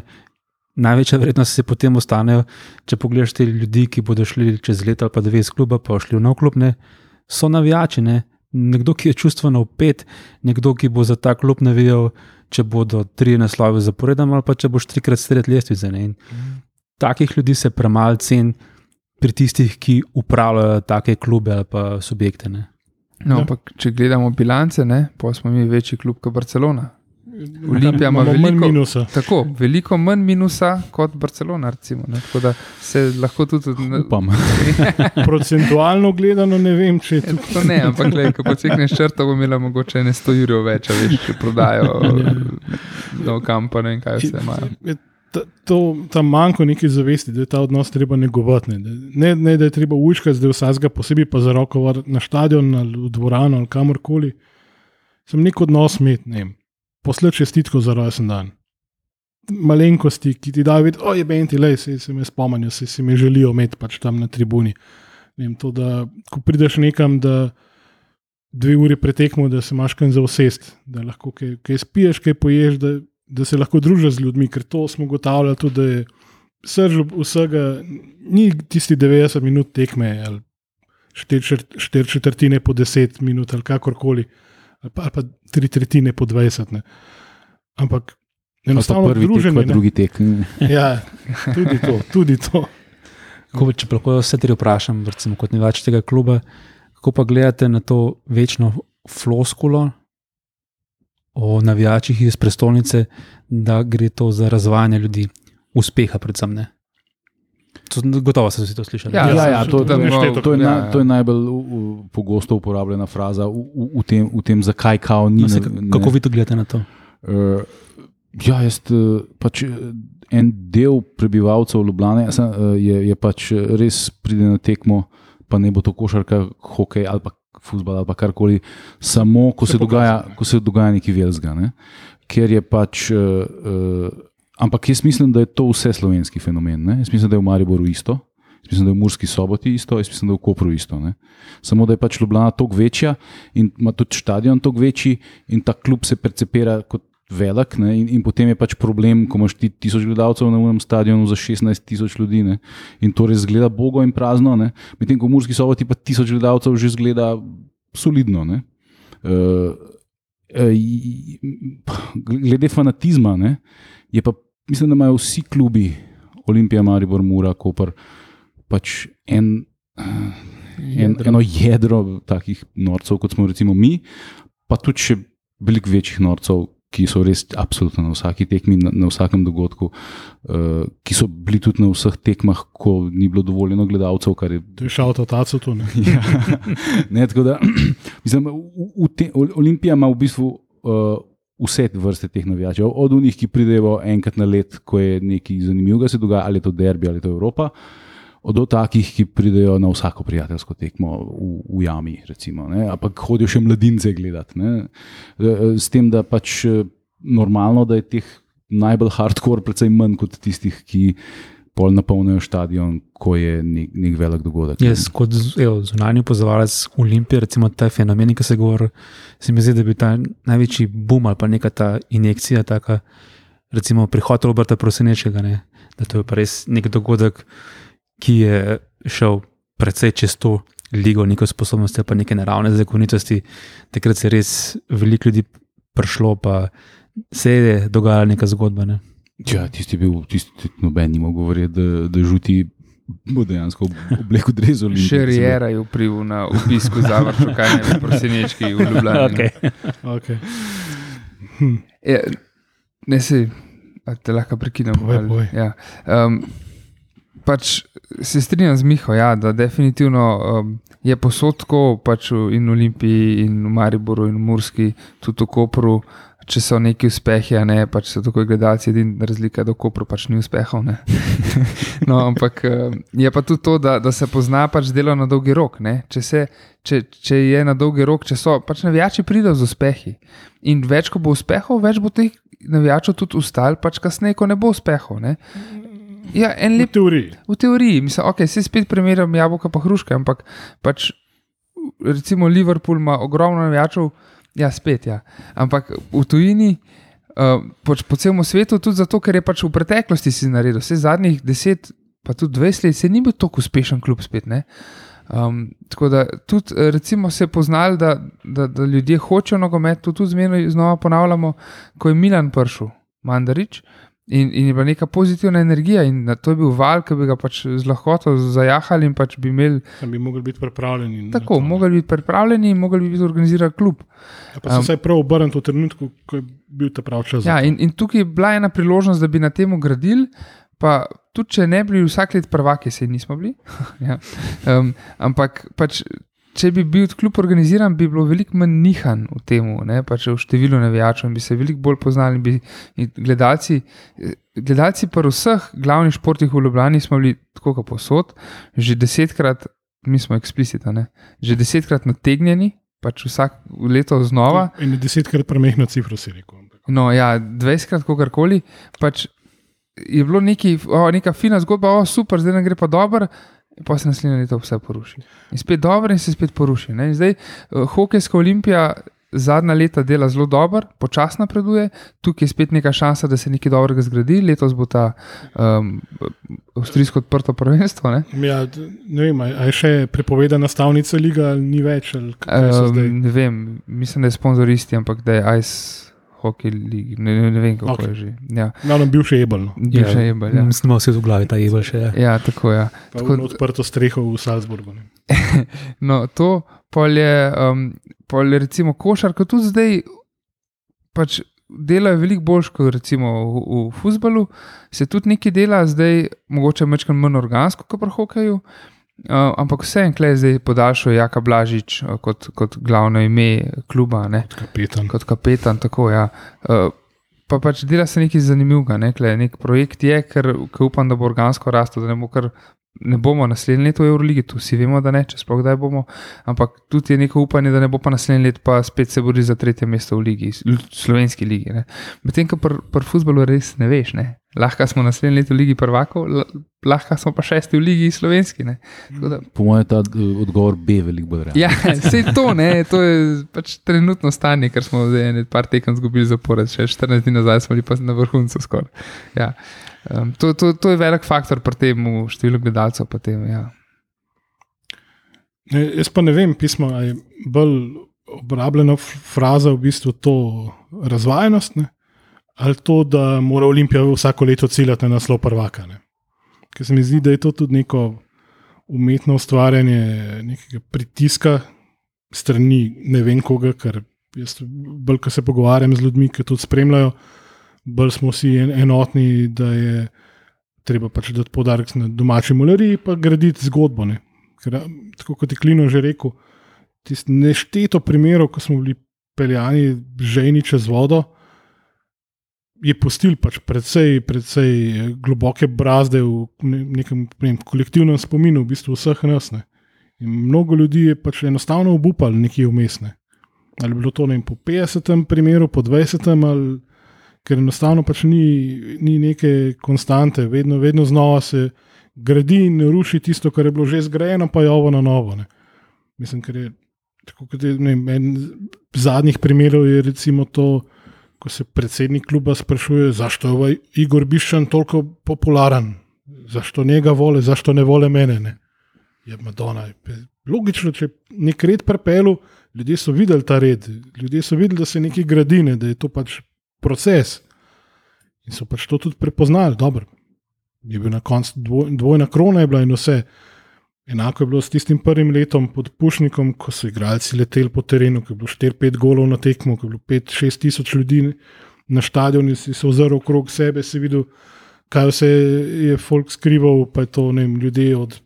Največja vrednost se potem ostane, če pogledaš te ljudi, ki bodo šli čez leto ali pa dve iz kluba, pa šli v nov klub, ne? so navijači. Ne? Nekdo, ki je čustveno upet, nekdo, ki bo za ta klub ne vedel, če bodo tri naslove zaporedoma ali pa če boš trikrat stret lestvice. Mhm. Takih ljudi se premalo ceni pri tistih, ki upravljajo take klube ali pa subjekte. Ne. No, ja. ampak, če gledamo bilance, pa smo mi večji klub kot Barcelona. Olimpija ima veliko manj minusa. Tako, veliko manj minusa kot Barcelona. Recimo, tako da se lahko tudi upam. *laughs* Procentualno gledano, ne vem, če je to. to ne, ampak le, ko pocekneš črto, bo imela mogoče ne 100 jurov več, veš, če prodajo do kampa in kaj vse imajo ta, to, ta manjko neki zavesti, da je ta odnos treba negovati. Ne, ne, ne da je treba učkati, da je vsakega posebej pa za roko na stadion ali v dvorano ali kamorkoli. Sem nek odnos imeti, ne vem, posled čestitko za rojsten dan. Malenkosti, ki ti dajo videti, oj, benti, le, se, se me spomnijo, se, se me želijo imeti pač tam na tribuni. Vem, to, da, ko prideš nekam, da dve uri pretekmo, da se imaš kaj za osest, da lahko kaj, kaj spiješ, kaj poješ, da da se lahko družijo z ljudmi, ker to smo ugotavljali tudi, da je srž vsega, ni tisti 90 minut tekme ali 4 četrtine po 10 minut ali kakorkoli, ali pa, ali pa 3 tretjine po 20. Ne. Ampak enostavno prvi druženje. Tek, drugi tek. ja, tudi to. Tudi to. Ko, če lahko vse tri vprašam, recimo, kot ne več tega kluba, kako pa gledate na to večno floskulo, o navijačih iz prestolnice, da gre to za razvajanje ljudi, uspeha, predvsem. Ne? Gotovo ste to slišali. Ja, ja, ja, to, to, to, to, je na, ja. to je najbolj u, u, pogosto uporabljena fraza v, v, v, tem, v tem, zakaj kao ni. No, se, kako vi to gledate na to? Uh, ja, jaz uh, pač. En del prebivalcev Ljubljana je, je pač res pride na tekmo, pa ne bo to košarka, hokej ali pa futbol ali karkoli, samo ko se, dogaja, ko se dogaja nekaj velikega. Ne? Ker je pač. Uh, uh, ampak jaz mislim, da je to vse slovenski fenomen. Ne? Jaz mislim, da je v Mariboru isto. Jaz mislim, da je v Murski soboti isto, jaz mislim, da je v Kopru isto. Ne? Samo da je pač Ljubljana toliko večja in ima tudi stadion toliko večji in ta klub se percepira kot velik, ne, in, in potem je pač problem, ko imaš ti tisoč gledalcev na unem stadionu za 16 tisoč ljudi ne, in to res zgleda bogo in prazno, medtem ko v Murski soboti pa tisoč gledalcev že zgleda solidno. Uh, glede fanatizma, ne, je pa, mislim, da imajo vsi klubi, Olimpija, Maribor, Mura, Koper, pač en. En, eno jedro takih norcev, kot smo recimo mi, pa tudi še veliko večjih norcev, ki so res absolutno na vsaki tekmi, na, na vsakem dogodku, uh, ki so bili tudi na vseh tekmah, ko ni bilo dovoljeno gledalcev. Je... To je šalo to taco tu. Ne? *laughs* ja, ne, da, *clears throat* mislim, v, v te, Olimpija ima v bistvu. Uh, Vse vrste teh navijačev, od unih, ki pridejo enkrat na let, ko je nekaj zanimivega se dogaja, ali je to derbi ali je to Evropa, do takih, ki pridejo na vsako prijateljsko tekmo v, v Jami, recimo, ampak hodijo še mladince gledati. Ne? E, e, s tem, da pač e, normalno, da je teh najbolj hardcore, predvsem manj kot tistih, ki pol napolnijo stadion, ko je nek, nek velik dogodek. Jaz, kot zunanji opozovalec Olimpije, recimo ta fenomen, ki se govori, se mi zdi, da bi ta največji boom ali pa neka ta injekcija, taka, recimo prihod Roberta Prosenečega, ne? da to je res nek dogodek ki je šel precej čez to ligo, neko sposobnost, pa neke naravne zakonitosti. Takrat se je res veliko ljudi prišlo, pa se je dogajala neka zgodba. Ne? Ja, tisti je bil, tisti noben ni mogel govoriti, da, da žuti bo dejansko obleko drezali. Še Rijera je vplival na obisku zavrča, kaj ne, prosinečki v Ljubljani. Okay. Okay. Ja, ne se, te lahko prekinem. Ali- povej. Ja. Um, pač se strinjam z Miho, ja, da definitivno um, je posod tako, pač in v Olimpiji, in v Mariboru, in v Murski, tudi v Kopru. Če so neki uspehi, a ne pač so tako gledalci, edina razlika je, da v Kopru pač ni uspehov. *laughs* no, ampak um, je pa tudi to, da, da se pozna pač delo na dolgi rok. ne. Če, se, če, če je na dolgi rok, če so pač navijači pridejo z uspehi. In več, ko bo uspehov, več bo teh navijačev tudi ustali, pač kasneje, ko ne bo uspehov. Ne? Ja, en V lep teoriji. v teoriji, mislim, ok, se spet primerjam jabolka pa hruške, ampak pač recimo Liverpool ima ogromno navijačev, ja, spet ja. Ampak v tujini, uh, pač po celem svetu, tudi zato, ker je pač v preteklosti si naredil, vse zadnjih 10, pa tudi 20 let, se ni bil tako uspešen klub spet. Ne? Um, tako da tudi eh, recimo se je poznali, da, da, da ljudje hočejo nogomet, to tudi zmerno znova ponavljamo, ko je Milan prišel, Mandarič. In, in je bila neka pozitivna energija, in to je bil val, ki bi ga pač z lahkoto zajahali, in pač bi imeli Tam bi mogli biti pripravljeni. tako, to, mogli biti pripravljeni in mogli bi biti organiziran klub. Ja, Pa se Um, vsaj prav obrnil v trenutku, ko je bil ta pravi čas. Ja, in, in tukaj je bila ena priložnost, da bi na tem gradili, pa tudi če ne bi bili vsak let prvaki, se nismo bili. *laughs* ja. um, ampak pač. Če bi bil klub organiziran, bi bilo veliko manj nihanj v tem, pač v številu navijačev bi se veliko bolj poznali. Bi, gledalci, gledalci pa vseh glavnih športih v Ljubljani smo bili tako kot posod, že desetkrat, mi smo eksplicitni, že desetkrat nategnjeni, pač vsak leto znova. In desetkrat premehna cifra, si rekel. No, ja, 20krat, kakorkoli. Pač je bilo neki, o, neka fina zgodba, o, super, zdaj nam gre pa dobro. In Pa se naslednje leto vse poruši. In spet dobro, in se spet poruši. Ne? In zdaj uh, hokejska olimpija zadnja leta dela zelo dobro, počasno napreduje, tukaj je spet neka šansa, da se nekaj dobrega zgradi. Letos bo ta um, avstrijsko odprto prvenstvo. Ne? Ja, ne vem, a a je še prepovedana stavnica liga ali ni več. ali? Um, ne vem, mislim, da je sponzor isti, ampak da je Ice Hockey League. Ne, ne, ne vem, kako okay. je že. Ja, Glavno bivši Ebel. No. bivša je bolj. Ja. Mislim, da vse v glavi ta Evel še je. ja, tako je. Ja. Pa Tako- odprto streho v Salzburgu. Ne. *laughs* No, to pol je, um, pol je recimo košarka tudi zdaj, pač delajo veliko boljš kot recimo v, v futbalu, se tudi nekaj dela, zdaj mogoče mečkam manj organsko, kot pri hokeju. Uh, ampak vse en klej zdaj podaljšal Jaka Blažič uh, kot, kot glavno ime kluba, ne, Kapetan. kot kapetan. Tako, ja. uh, pa pač dela se nekaj zanimivega, ne, klej, nek projekt je, ker, ker upam, da bo organsko rastel, da ne bo kar. Ne bomo naslednje leto v Euroligi, tu vsi vemo, da ne, če sploh kdaj bomo, ampak tudi je neko upanje, da ne bo pa naslednje leto pa spet se bori za tretje mesto v ligi, slovenski ligi. Medtem ko pri pr futbalu res ne veš, ne. lahko smo naslednje leto v ligi prvakov, la- lahko smo pa šesti v ligi slovenski. Da, Po mojem je ta eh, odgovor B veliko bolj realen. ja, *laughs* vse to, ne, to je pač trenutno stanje, ker smo zdaj ene par tekem zgubili zapored, še 14 dni nazaj smo bili pa na vrhuncu skoraj. Ja. Um, to, to, to je velik faktor pri tem v številu gledalcev. Tem, ja. Ne, jaz pa ne vem, pismo je bolj obrabljena f- fraza v bistvu to razvajenost, ne? ali to, da mora Olimpija vsako leto ciljati na naslov prvaka. Ne? Ker se mi zdi, da je to tudi neko umetno ustvarjanje nekega pritiska strani ne vem koga, ker jaz bolj, ko se pogovarjam z ljudmi, ki to spremljajo, bolj smo vsi en, enotni, da je treba pač dati podarek na domači moleriji, pa graditi zgodbo. Ne? Ker, tako kot je Klino že rekel, tisto nešteto primerov, ko smo bili peljani žejni čez vodo, je pustil pač predvsej, predvsej eh, globoke brazde v ne- nekem ne vem, kolektivnem spominu, v bistvu vseh nas. Ne. In mnogo ljudi je pač enostavno obupalo nekje vmesne. Ali je bilo to ne vem, po 50. primeru, po 20. ali ker enostavno pač ni, ni neke konstante, vedno, vedno znova se gradi in ruši tisto, kar je bilo že zgrajeno, pa je ovo na novo. Ne. Mislim, ker je tako kot je, vem, en zadnjih primerov je recimo to, ko se predsednik kluba sprašuje, zašto je Igor Biščan toliko popularen, zašto njega vole, zašto ne vole mene. Ne. je Madonna. Logično, če je nek red prepelu, ljudje so videli ta red, ljudje so videli, da se nekaj gradi, ne, da je to pač proces. In so pač to tudi prepoznali. Dobro, je bil na koncu dvoj, dvojna krona, je bila in vse. Enako je bilo s tistim prvim letom pod Pušnikom, ko so igralci leteli po terenu, ko je bilo 4-5 golov na tekmo, ko je bilo 5-6 tisoč ljudi na stadionu, si se ozrl okrog sebe, si videl, kaj vse je folk skrival, pa je to ne vem, ljudje od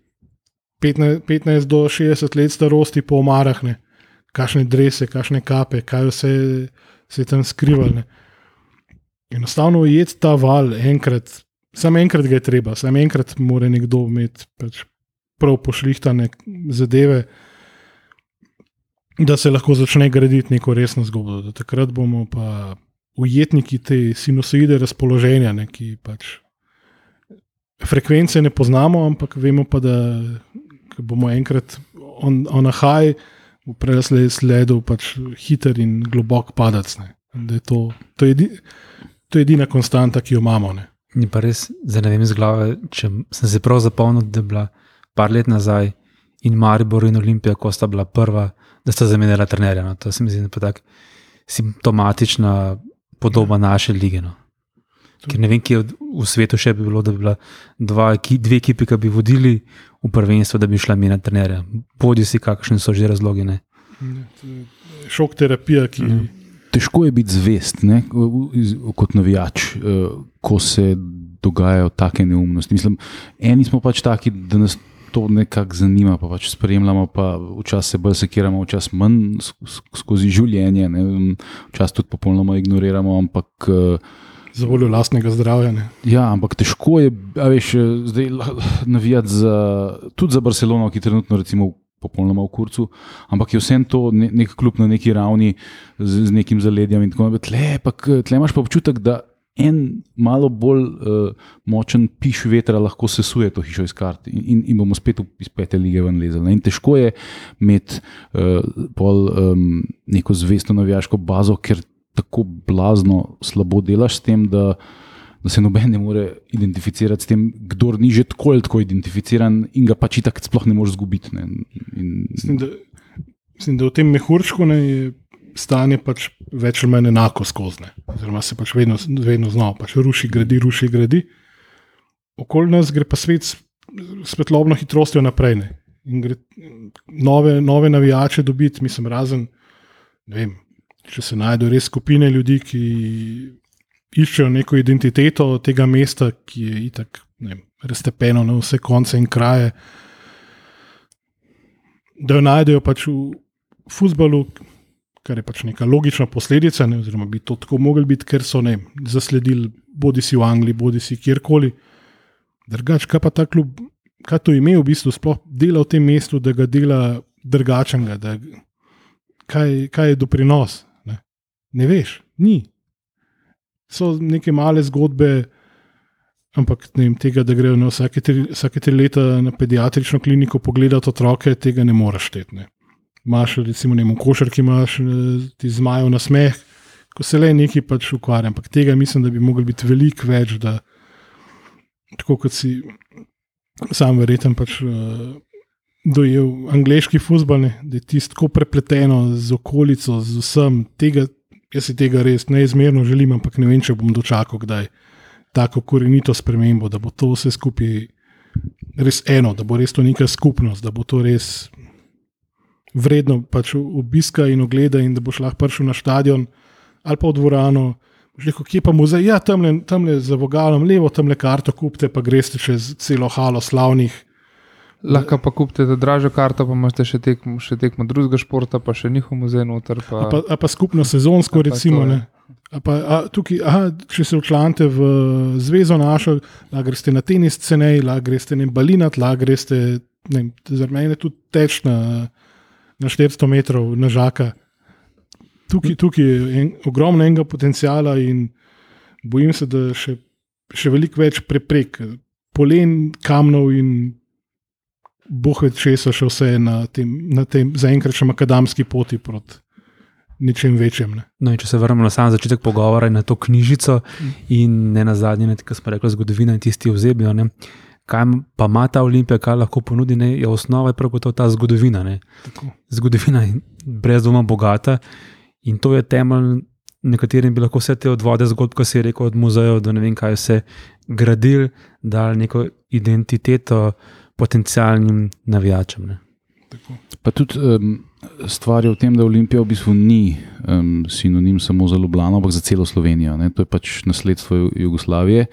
15, 15 do 60 let starosti po omarah, ne, kakšne drese, kakšne kape, kaj vse se je tam skrivalo. Enostavno ujeti ta val enkrat, samo enkrat ga je treba, samo enkrat mora nekdo imeti pač prav pošlihtane zadeve, da se lahko začne graditi neko resno zgodbo. Do takrat bomo pa ujetniki te sinusoide razpoloženja, ne, ki pač frekvence ne poznamo, ampak vemo pa, da bomo enkrat on, on a high, v presledu pač hiter in globok padec. Ne. Da je to, to, je to je edina konstanta, ki jo imamo. Ne. Ni pa res, zdaj ne vem iz glave, če sem se prav zapomnil, da je bila par let nazaj in Maribor in Olimpija, ko sta bila prva, da sta zamenjala trenerja. No. To se mi zdi tako simptomatična podoba naše lige. No. Ker ne vem, kje v svetu še bi bilo, da bi bila dva, dve ekipi, ki bi vodili v prvenstvo, da bi šla mi na trenerja. Bodi si, kakšni so že razlogi. Ne. Šok terapija, ki. Mm. Težko je biti zvest ne, kot navijač, ko se dogajajo take neumnosti. Mislim, eni smo pač taki, da nas to nekako zanima, pa pač spremljamo, pa včasih se bolj sekiramo, včasih manj skozi življenje, včasih tudi popolnoma ignoriramo. Ampak, za voljo lastnega zdravja. Ne? Ja, ampak težko je, veš, zdaj navijati za, tudi za Barcelono, ki trenutno recimo. Popolnoma v kurcu, ampak je vse to nek kljub na neki ravni z, z nekim zaledjem. Tle, tle imaš pa občutek, da en malo bolj uh, močen piš vetra lahko sesuje to hišo iz kart in, in, in bomo spet iz pete lige ven lezali. In težko je imeti uh, pol um, neko zvesto navijaško bazo, ker tako blazno slabo delaš s tem, da, da se noben ne more identificirati s tem, kdo ni že tako ali tako identificiran in ga pač tako sploh ne moreš zgubiti. Ne. In, mislim, da, mislim, da v tem mehurčku ne je stanje pač več ali manj enako skozi. Oziroma se pač vedno, vedno znova pač ruši, gradi, ruši, gradi. Okoli nas gre pa svet s svetlobno hitrostjo naprej. Ne? In gre nove, nove navijače dobiti, mislim, razen, vem, če se najdejo res skupine ljudi, ki iščejo neko identiteto tega mesta, ki je itak raztepeno na vse konce in kraje. Da jo najdejo pač v futbalu, kar je pač neka logična posledica, ne, oziroma bi to tako mogli biti, ker so ne, zasledili, bodi si v Angliji, bodi si kjerkoli. Drugač, kaj pa ta klub, kaj to ime v bistvu sploh dela v tem mestu, da ga dela drugačnega, da, kaj, kaj je doprinos. Ne, ne veš, ni. So neke male zgodbe. Ampak vem, tega, da grejo vsake tri, vsake tri leta na pediatrično kliniko pogledati otroke, tega ne moreš šteti imaš, recimo, ne, v košarki imaš eh, ti zmajev na smeh, ko se le nekaj pač ukvarja. Ampak tega mislim, da bi mogli biti veliko več, da tako kot si sam verjeten pač. Uh, Dojel angliški futbol, da je tisto tako prepleteno z okolico, z vsem. Tega, jaz si tega res neizmerno želim, ampak ne vem, če bom dočakal kdaj tako korenito spremembo, da bo to vse skupaj res eno, da bo res to neka skupnost, da bo to res vredno pač obiska in ogleda, in da boš lahko prišel na stadion ali pa v dvorano. Rekel, kje pa muzej? Ja, tam le za vogalom, levo tam le karto kupite, pa greste čez celo halo slavnih. Lahko pa kupite dražjo karto, pa imate še tekmo, še tekmo drugega športa, pa še njihov muzej noter. Pa... A, pa, a pa skupno sezonsko, recimo. A pa, a, tukaj, aha, če se včlanite v zvezo našo, lahko greste na tenis cenej, lahko greste na balinat, lahko greste, ne, za mene tudi teč na na 400 metrov na žaka. Tukaj, tukaj je en, ogromno enega potencijala in bojim se, da še, še veliko več preprek, polen, kamnov in boh več česa še vse na tem, na tem zaenkrat še akademski poti proti. Ničem večjem. No, če se vrnemo na sam začetek pogovora in na to knjižico, mm. in ne na zadnje, ki smo rekli, zgodovina in tisti ozebijo, kaj pa ima ta olimpija, kaj lahko ponudi, ne, je osnova je prav gotovo ta zgodovina. Ne. Zgodovina je brez dvoma bogata in to je temelj, na katerem bi lahko vse te odvode zgodb, ko si je rekel, od muzejev do ne vem kaj vse gradili, dali neko identiteto potencijalnim navijačem. Ne. Tako. Pa tudi um, stvar je v tem, da Olimpija v bistvu ni um, sinonim samo za Ljubljano, ampak za celo Slovenijo. Ne? To je pač nasledstvo Ju- Jugoslavije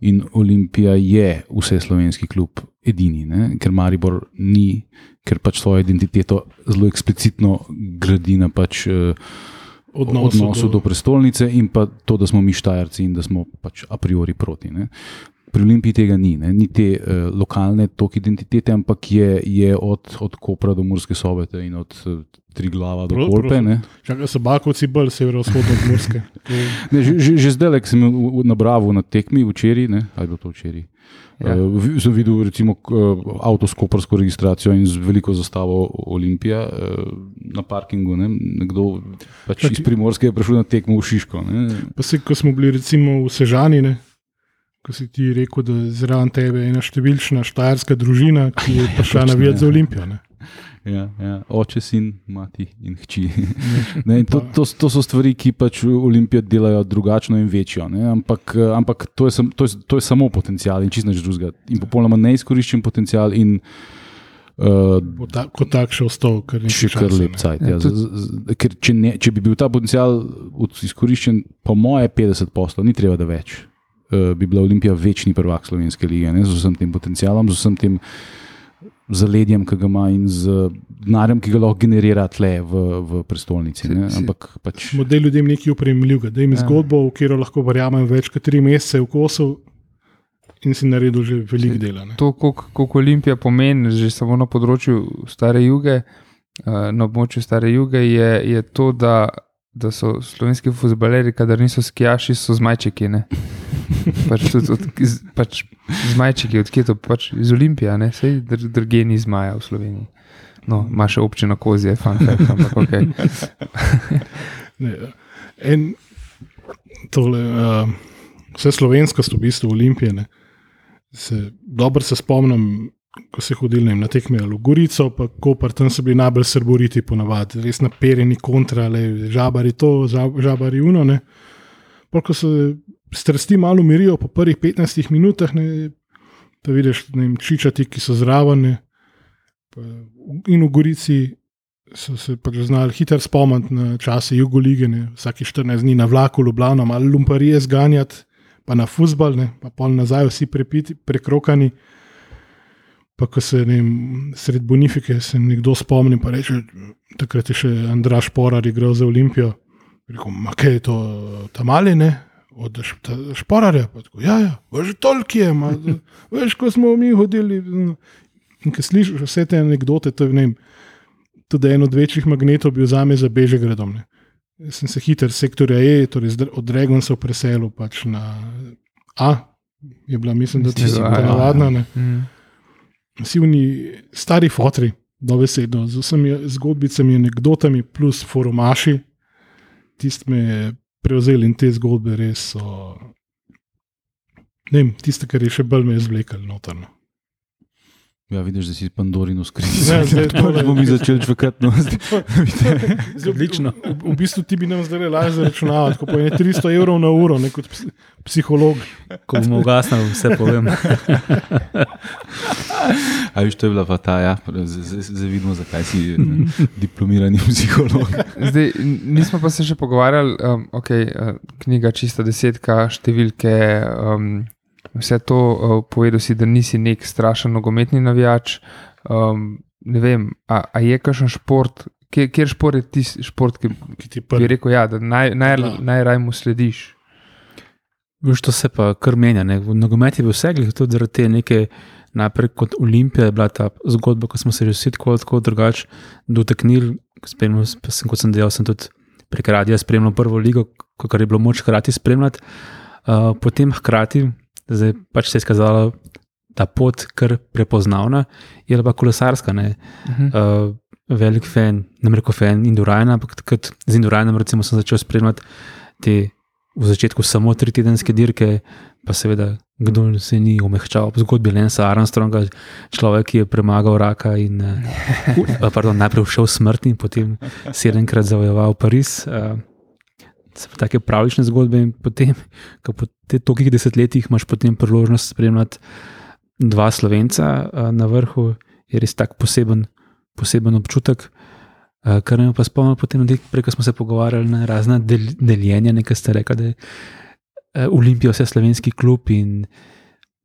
in Olimpija je vse slovenski klub edini, ne? ker Maribor ni, ker pač svojo identiteto zelo eksplicitno gradi na pač. Uh, Odnosu odnosu do, do prestolnice in pa to, da smo mi Štajerci in da smo pač a priori proti. Ne. Pri Olimpiji tega ni, ne. ni te uh, lokalne tok identitete, ampak je, je od, od Kopra do Murske sobete in od uh, Triglava do Kolpe. Čakaj, so Bakovci bolj severovzhodno od Murske. *laughs* Ne, že, že, že zdaj, ko sem v- na tekmi včeraj, ali bilo to včeraj. Ja. Uh, sem videl recimo uh, avto s koprsko registracijo in z veliko zastavo Olimpija uh, na parkingu. Ne. Nekdo pač iz Primorske je prišel na tekmo v Šiško. Ne. Pa se, ko smo bili recimo v Sežani, ne, ko si ti rekel, da je zraven tebe ena številčna štajerska družina, ki je prišla točno, navijati ja. za Olimpijo. Ne. Ja, ja. Oče, sin, mati in hči. *laughs* Ne, in to, to, to so stvari, ki pač Olimpijo delajo drugačno in večjo. Ne? Ampak, eh, ampak to, je sam, to, je, to je samo potencial in čist nič drugega. In popolnoma neizkoriščen potencial in uh, Bo ta, kot tak še ostal, kar nekaj še kar lep ne. cajt. Ja, Ja, z- z- ker če, ne, če bi bil ta potencial od- izkoriščen, po moje 50 poslov, ni treba da več. Uh, bi bila Olimpija večni prvak slovenske lige, ne, z vsem tem potencialom, z vsem tem zaledjem, ki ga ima in z denarjem, ki ga lahko generira tle v, v prestolnici. Ne. Si- Ampak pač. Smo dali ljudem nekaj upremljivega, da jim Ja. zgodbo, v katero lahko verjamem več kot tri mesece v kosu in si naredil že veliko dela. Ne. To, koliko Olimpija pomeni, že samo na področju Stare Juge, eh, na območju Stare Juge, je, je to, da, da so slovenski futbaleri, kadar niso skijaši, so zmajčeki. Pač, tudi, od, iz, pač zmajčeki, odkje to pač iz Olimpije, ne sej dr, drugje ni zmaja v Sloveniji. No, ima še občina Kozje, fun fact, ampak ok. *laughs* Ne, en, tole, uh, vse slovenskost v bistvu Olimpije. Se, dobro se spomnim, ko se hodili vem, na tekme v Gorico, pa Koper, tam so bili najbolj srboriti ponavadi, res naperjeni kontra, le, žabari to, žab- žabari uno. Ne. Pa ko se strasti malo umirijo po prvih 15 minutah, ne, pa vidiš, ne vem, čičati, ki so zraven. Ne, in v Gorici so se pač znali hitro spomniti na čase Jugolige, ne, vsake 14 dni na vlaku Ljubljano, malo lumparije zganjati, pa na fusbal, ne, pa pol nazaj, vsi prepiti, prekrokani. Pa ko se ne vem, sred Bonifike se nekdo spomni, pa reče, takrat je še Andraš Porar igral za Olimpijo. Rekel, ma kaj je to, tam ali ne? Od šporarja, tako, ja, ja, že toliko je, ma, *laughs* veš, ko smo mi hodili. no." In ko slišiš vse te anekdote, to je, ne vem, tudi en od večjih magnetov bil za me za Bežegradom. Ne. Jaz sem se hiter sektorja E, torej od Regonsa preselil pač na A, je bila, mislim, da A, ja. navadna. Ne. Mm. Vsi oni stari fotri, dovesedno, z vsemi zgodbicami, anekdotami, plus forumaši, tisti me je prevzel in te zgodbe res so. Ne vem, tiste, kar je še bolj me izvlekel notrno. Ja, vidiš, da si Pandorino skril. Ja, zdaj *laughs* bomo mi začeli čvekati. No. Odlično. V, v, v bistvu ti bi nam zdaj lažje zaračunavati, ko je 300 evrov na uro, ne kot ps- psiholog. Ko bomo ugasnili, vse povem. A viš, to je bila pa ta, ja. Zdaj- vidimo, zakaj si diplomirani psiholog. Zdaj, nismo pa se še pogovarjali, um, okay, uh, knjiga čista desetka, številke. Um, vse to uh, povedal si, da nisi nek strašen nogometni navijač. Um, ne vem, a, a je kakšen šport, kjer, kjer šport je tisti šport, ki Ki ti bi prvi. rekel, ja, da naj, naj, Da. najraj mu slediš. Veš, to se pa kar menja. Ne? V nogometu je bil vse, tudi zaradi te neke. Najprej kot Olimpija je bila ta zgodba, ko smo se že vsi tako, tako drugače dotaknili. Spremljal sem, kot sem dejal, sem tudi prek radia spremljal prvo ligo, kar je bilo moč hkrati spremljati. Uh, potem hkrati, zdaj pač se je izkazala ta pot kar prepoznavna, je pa kolesarska. Ne? Mhm. uh, velik fan, ne reko fan Indurajna, ampak takrat z Indurajnom recimo sem začel spremljati te v začetku samo tri tedenske dirke, pa seveda, kdo se ni omehčal ob zgodbi Lensa Armstronga, človek, ki je premagal raka in u- *laughs* eh, pardon, najprej všel smrti in potem sedemkrat zavojeval Pariz. eh, Se pravi, take pravlične zgodbe, in potem, ko po teh tolikih desetletjih imaš potem priložnost spremljati dva slovenca eh, na vrhu, je res tak poseben, poseben občutek. Uh, kar me pa spomnim, potem, preko smo se pogovarjali na razne del, deljenja, nekaj ste rekli, da je uh, Olimpija vse slovenski klub in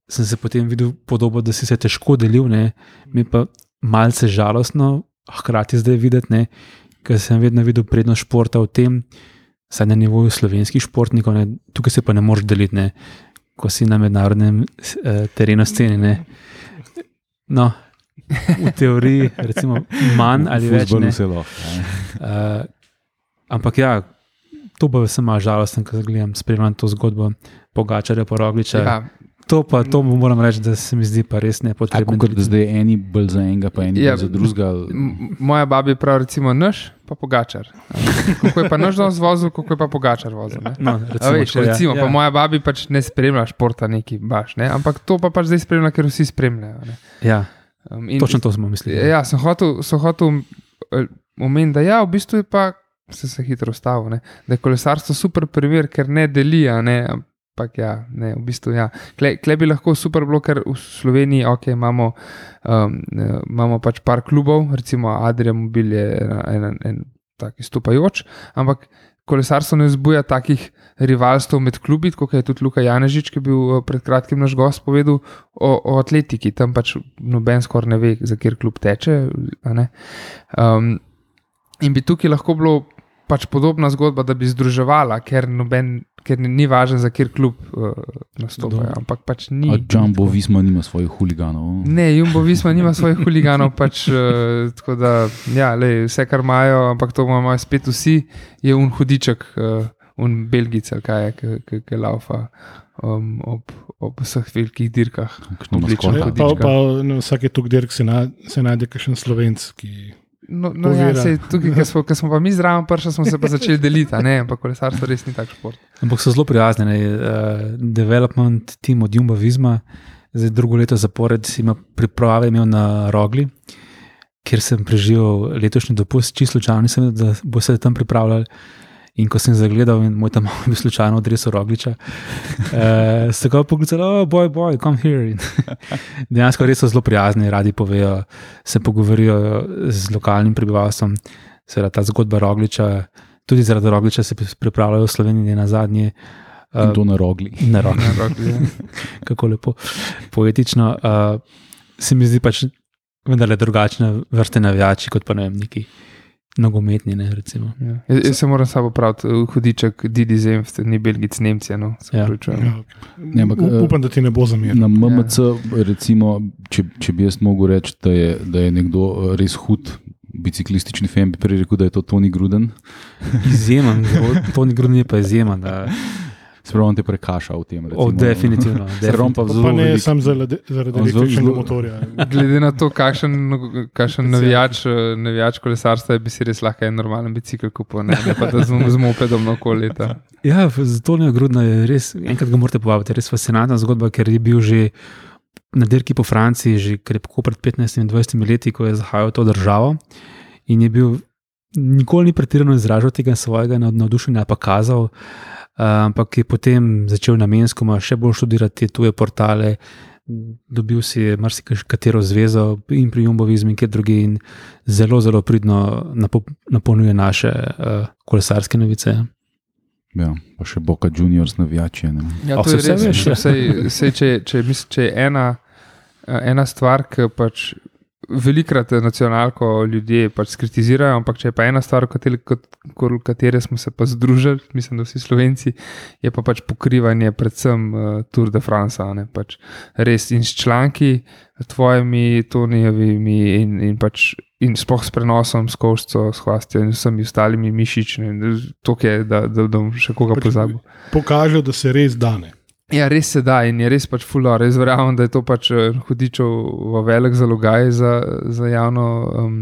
sem se potem videl podobo, da si se težko delil, ne, mi pa malce žalostno, a hkrati zdaj videti, ne, ker sem vedno videl prednost športa v tem, saj na nivoju slovenskih športnikov, ne, tukaj se pa ne moreš deliti, ne, ko si na mednarodnem uh, terenu sceni. Ne. No, v teoriji, recimo, manj ali več. Ne. ja. Uh, ampak ja, to pa sem malo žalosten, ko gledam, spremljam to zgodbo Pogačarja, Porogliča. Ja. To pa to moram reči, da se mi zdi pa res nepotrebno. Tako kot zdaj eni bolj za enega, pa eni Ja, bolj za drugega. Moja baba je prav, recimo, naš, pa pogačar. Kako je pa naš danes vozil, kako je pa pogačar vozil. ne? No, A recimo, Veš, tako, ja. recimo, ja. pa moja baba pač ne spremlja športa, neki baš, ne? ampak to pa pač zdaj spremlja, ker vsi spremljajo. ne. Ja, Um, in- točno to smo mislili. Ja, sem hotel, sem hotel eh, omeniti, da ja, v bistvu je pa, se se hitro ustavil, ne, da je kolesarstvo super primer, ker ne deli, a ne, ampak ja, ne, v bistvu ja. Kle, kle bi lahko super bilo, ker v Sloveniji okay, imamo, um, imamo pač par klubov, recimo Adrian Mobil je en, en, en tak izstopajoč, ampak kolesarstvo ne vzbuja takih rivalstv med klubi, kot je tudi Luka Janežič, ki je bil eh, pred kratkim naš gost povedal o, o atletiki. Tam pač noben skoraj ne ve, za kjer klub teče. Um, in bi tukaj lahko bilo pač podobna zgodba, da bi združevala, ker, noben, ker ni važno, za kjer klub uh, nastopajo. Ampak pač ni. A Jumbo Visma nima svojih huliganov. Ne, Jumbo Visma nima svojih huliganov, *laughs* pač, uh, tako da ja, lej, vse, kar imajo, ampak to imajo spet vsi, je un hudiček, uh, un belgic, kaj je, ki- laufa um, ob, ob vseh velikih dirkah. Kakšno Oblično maskoto. Ja, pa, hudička. pa na vsake tuk dirk se, na, se najde kakšen slovenc, ki No, no ja, Ovira. sej, tukaj, ko smo, ko smo pa mi zraven, prša smo se pa začeli deliti, ne, ampak kolesarstvo res ni tak šport. Ampak so zelo prijazni. ne, Uh, development team od Jumba Visma, zdaj drugo leto zapored ima priprave imel na Rogli, kjer sem preživel letošnji dopust, čisto slučajno nisem, da bo se tam pripravljal. In ko sem zagledal, in moj tam *laughs* je bil slučajno odres Rogliča, uh, so ga poklicali, oh, boj, boj, come here. In *laughs* dejansko res so zelo prijazni, radi povejo, se pogovorijo z lokalnim prebivalstvom. Seveda ta zgodba Rogliča, tudi zaradi Rogliča se pripravljajo v Sloveniji na zadnje. In to na rogli. Na roki, Na Rogli, ja. *laughs* kako lepo, poetično. Uh, se mi zdi pač vendarle drugačne vrste navijači, kot pa ne vem, neki nogometni. Ne, recimo. Ja. Jaz, jaz se moram samo praviti, hudiček, Didi Zemst, ni Belgic, Nemcija. No, Ja. ja, Ne, ampak, eh, upam, da ti ne bo zameril. Na MMC, recimo, če, če bi jaz mogel reči, da je, da je nekdo eh, res hud biciklistični fan, bi prej rekel, da je to Toni Gruden. Izjemen, *laughs* to ni grudni, pa izjemen. Da, Spravo te prekaša v tem. Recimo, o, definitivno. *laughs* Definitivno. Pa, pa ne velik- samo zaradi, zaradi električnega motorja. *laughs* Glede na to, kakšen, kakšen navijač, eh, navijač kolesarstva je, bi si res lahko en normalen bicikl kupil, ne, ne pa da z, z mopedom okoli leta. *laughs* Ja, zato je grudno, je res, enkrat ga morate povabiti, res fascinantna zgodba, ker je bil že na dirki po Franciji, že krepko pred 15-20 leti, ko je zahajal to državo in je bil. Nikoli ni pretirano izražal tega svojega nav- navdušenja, pa kazal, ampak je potem začel namensko še bolj študirati te tuje portale, dobil si je marsikatero zvezo in pri Jumbovizmu in kjer drugi, in zelo, zelo pridno napo, napolnjuje naše uh, kolesarske novice. Ja, pa še Boka Juniors navijači. ne. Ja, to se je vse res. veš. Sej, sej, če, če, misl, če je ena, eh, ena stvar, ki pač velikrat nacionalko ljudje pač skritizirajo, ampak če je pa ena stvar, kateri, kot, katere smo se pa združili, mislim, da vsi slovenci, je pa pač pokrivanje predvsem uh, Tour de France. Ne, pač res in s članki, tvojimi, Tonijevimi in, in pač. In sploh s prenosom, s koščo, s hvastjo in vsemi ostalimi mišičnimi, to je, da, da, da bom še koga Pač pozabil. Pokaže, da se res dane. Ja, res se da in je res pač fulor. Jaz verjamem, da je to pač eh, hudičev v velik zalogaj za, za javno um,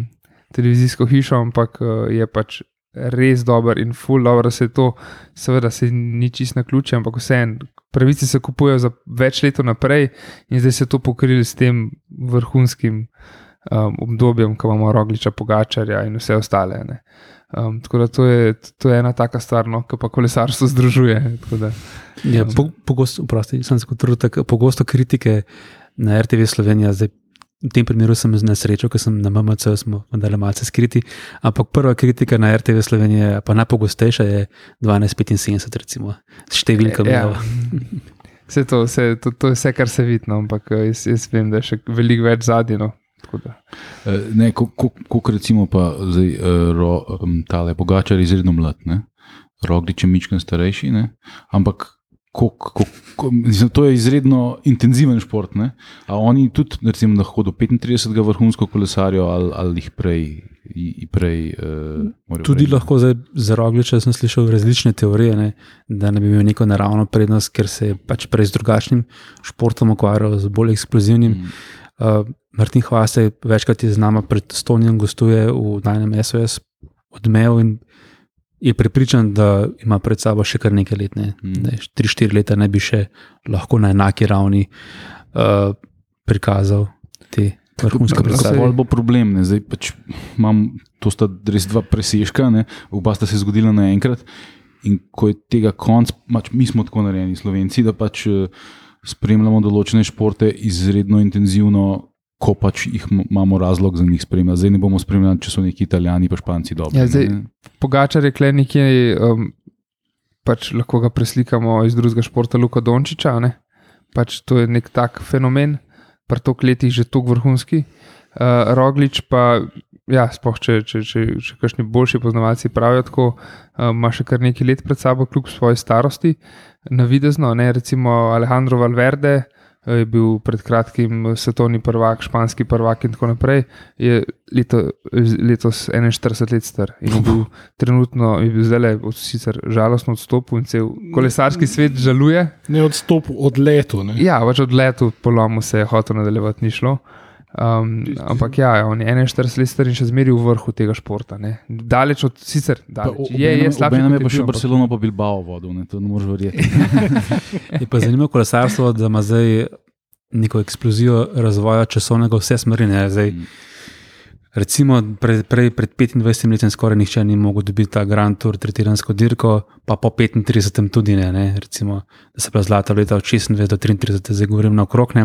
televizijsko hišo, ampak uh, je pač res dober in full dobro, se to, seveda, se ni čist na ključe, ampak vseeno, pravice se kupujejo za več let naprej in zdaj se to pokrili s tem vrhunskim um, obdobjem, ko imamo rogliča, pogačarja in vse ostale. Ne. Um, tako da to je, to je ena taka stvar, no, ki pa kolesarstvo *laughs* združuje. Da, ja, po, pogosto, prosti, sem se kot trutek, pogosto kritike na RTV Slovenija. Zdaj, V tem primeru sem na srečo, ker sem na MMC, smo vendar malce skriti. Ampak prva kritika na RTV Slovenije, pa najpogostejša, je 1275, recimo, s številkami. Ja. Vse to, vse, to, to je vse, kar se vidi, no, ampak jaz, jaz vem, da je še veliko več zadnjino. Ne, kot recimo pa zdaj, ro, tale pogačar je izredno mlad, roglič je mičken starejši, ne? ampak kok, kok, kok, mislim, to je izredno intenziven šport. Ne? A oni tudi, recimo, lahko do 35. vrhunsko kolesarijo ali, ali jih prej. prej uh, tudi prej. lahko zdaj, za rogliče sem slišal različne teorije, ne? da ne bi imel neko naravno prednost, ker se je pač prej z drugačnim športom ukvarjal, z bolj eksplozivnim. Mm. Uh, Martin Hvase večkrat je z nami pred Stonijem, gostuje v najnem SOS odmev in je pripričan, da ima pred sabo še kar nekaj let, ne, mm. 3-4 leta, ne bi še lahko na enaki ravni uh, prikazal te vrhunske predstave. To bo problem, ne. zdaj pač imam, to sta res dva presežka, ne. oba sta se zgodila naenkrat. In ko je tega konc, pač mi smo tako narejeni, slovenci, da pač uh, spremljamo določene športe izredno intenzivno, ko pač imamo razlog za njih spremljati. Zdaj ne bomo spremljali, če so neki italijani, pa španci dobri. Ja, zdaj, pogačar je kle nekje, um, pač lahko ga preslikamo iz drugega športa, Luka Dončiča. Pač to je nek tak fenomen, pa to kleti že tako vrhunski. Uh, Roglič pa, ja, spoh, če, če, če, če kakšni boljši poznavalci pravijo tako, uh, ima še kar nekaj let pred sabo, kljub svoji starosti. Navidezno, ne recimo Alejandro Valverde, je bil pred kratkim svetovni prvak, španski prvak in tako naprej, je leto, letos 41 let star in je bil *laughs* trenutno, je bil zdaj le sicer žalostno odstopil in cel kolesarski svet žaluje. Ne odstopil od letu. Ne? Ja, več od letu, polomu se je hotel nadaljevati, ni šlo. Um, ampak ja, on je 41 let star in še zmeraj v vrhu tega športa. Ne. Daleč od sicer, daleč. je, je slabo. Ne, ne, pa še Barcelona, pa Bilbao vodil, ne, to ne moreš verjeti. *laughs* je pa zanimivo kolesarstvo, da ima zdaj neko eksplozijo razvoja časovnega vse smeri. Mm. Recimo, pred, prej, pred 25 leti skoraj nihče ni mogel dobiti ta Grand Tour, tretiransko dirko, pa po 35 tudi ne. ne. Recimo, da se pravi zlata leta od 26 do 33, zdaj govorim na okrog.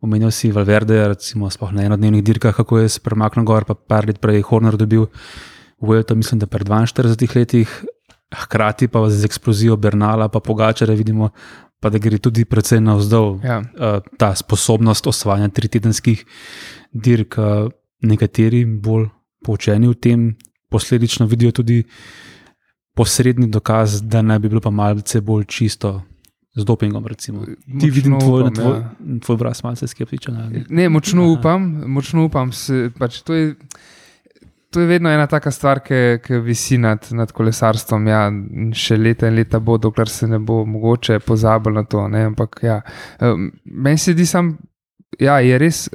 Omenil si Valverde, recimo, na enodnevnih dirkah, kako je se premaknil gor, pa par let prej Horner dobil Vuelto, mislim, da pred 42 letih, hkrati pa z eksplozijo Bernala, pa Pogačara vidimo, pa da gre tudi precej navzdol ja. uh, ta sposobnost osvajanja tritedenskih dirk. Uh, nekateri bolj poučeni v tem, posledično vidijo tudi posredni dokaz, da naj bi bilo pa malce bolj čisto z dopingom. Recimo. Ti vidim tvoj, tvoj, ja. tvoj obraz, malce skeptičen. Ne, ne močno Aha. upam, močno upam. Se, pač to, je, to je vedno ena taka stvar, ki visi nad, nad kolesarstvom. Ja, še leta in leta bo, dokler se ne bo mogoče pozabiti na to. Ne, ampak ja, meni se zdi, da ja, je res.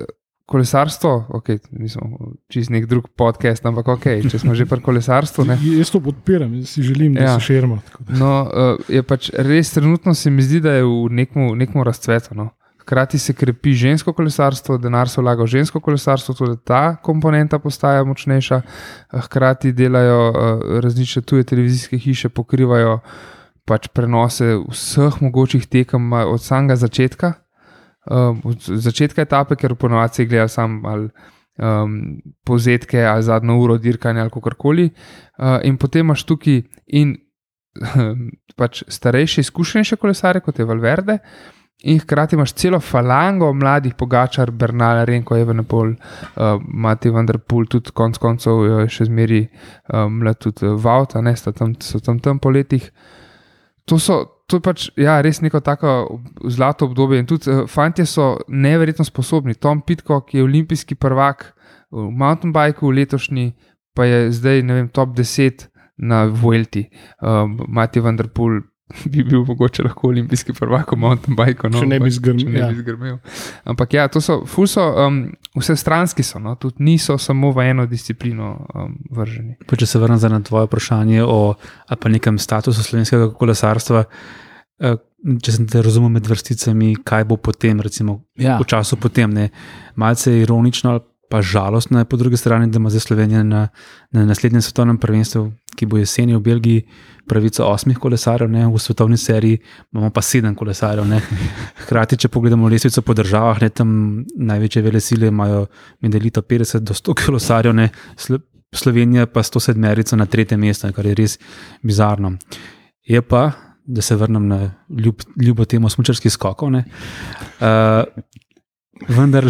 Kolesarstvo, ok, nismo čist nek drug podcast, ampak ok, če smo že pri kolesarstvu. Ne. *laughs* Jaz to podpiram, jaz si želim, da ja. se širimo. No, uh, je pač res trenutno se mi zdi, da je v nekem, nekem razcvetu. No. Hkrati se krepi žensko kolesarstvo, denar se vlaga v žensko kolesarstvo, tudi ta komponenta postaja močnejša. Hkrati delajo uh, različne tuje televizijske hiše, pokrivajo pač prenose vseh mogočih tekem od samega začetka uh, začetka etape, ker ponovadi gledajo samo ali um, povzetke ali zadnjo uro dirkanja ali kakorkoli. Uh, in potem imaš tukaj in pač starejše, izkušenejše kolesare, kot je Valverde. In hkrati imaš celo falango mladih, pogačar, Bernal, Renko, Evenepol, uh, Mati Vanderpool, tudi konec koncev še zmeri um, mlad, tudi Vauta, ne, tam, so tam tam po letih. To so, to je pač ja, res neko tako zlato obdobje. In tudi uh, fanti so neverjetno sposobni. Tom Pitko, ki je olimpijski prvak v mountain bikeu letošnji, pa je zdaj vem, top 10 na Vuelti. Uh, Mati Vanderpool, *laughs* bi bil mogoče lahko olimpijski prvak v mountain bikeu. No, Če ne bi pač, zgrmel, ne ja. bi zgrmel. Ampak ja, to so, so, um, vse stranski so, no, tudi niso samo v eno disciplino um, vrženi. Pa če se vrnem na tvoje vprašanje o ali pa nekem statusu slovenskega kolesarstva, eh, če sem te razumel med vrsticami, kaj bo potem, recimo Ja, v času potem. Ne. Malce ironično, ali pa žalostno je po drugi strani, da ima zdaj Slovenija na, na naslednjem svetovnem prvenstvu, ki bo jeseni v Belgiji, pravico osmih kolesarjev, ne. v svetovni seriji imamo pa sedem kolesarjev. Ne. Hkrati, če pogledamo lestvico po državah, ne, tam največje vele sile imajo med elito 50 do 100 kolesarjev, ne. Slo Slovenija pa 107 na tretjem mestu, kar je res bizarno. Je pa, da se vrnem na ljub, ljubo temo smočarskih skokov. ne, Uh, vendar,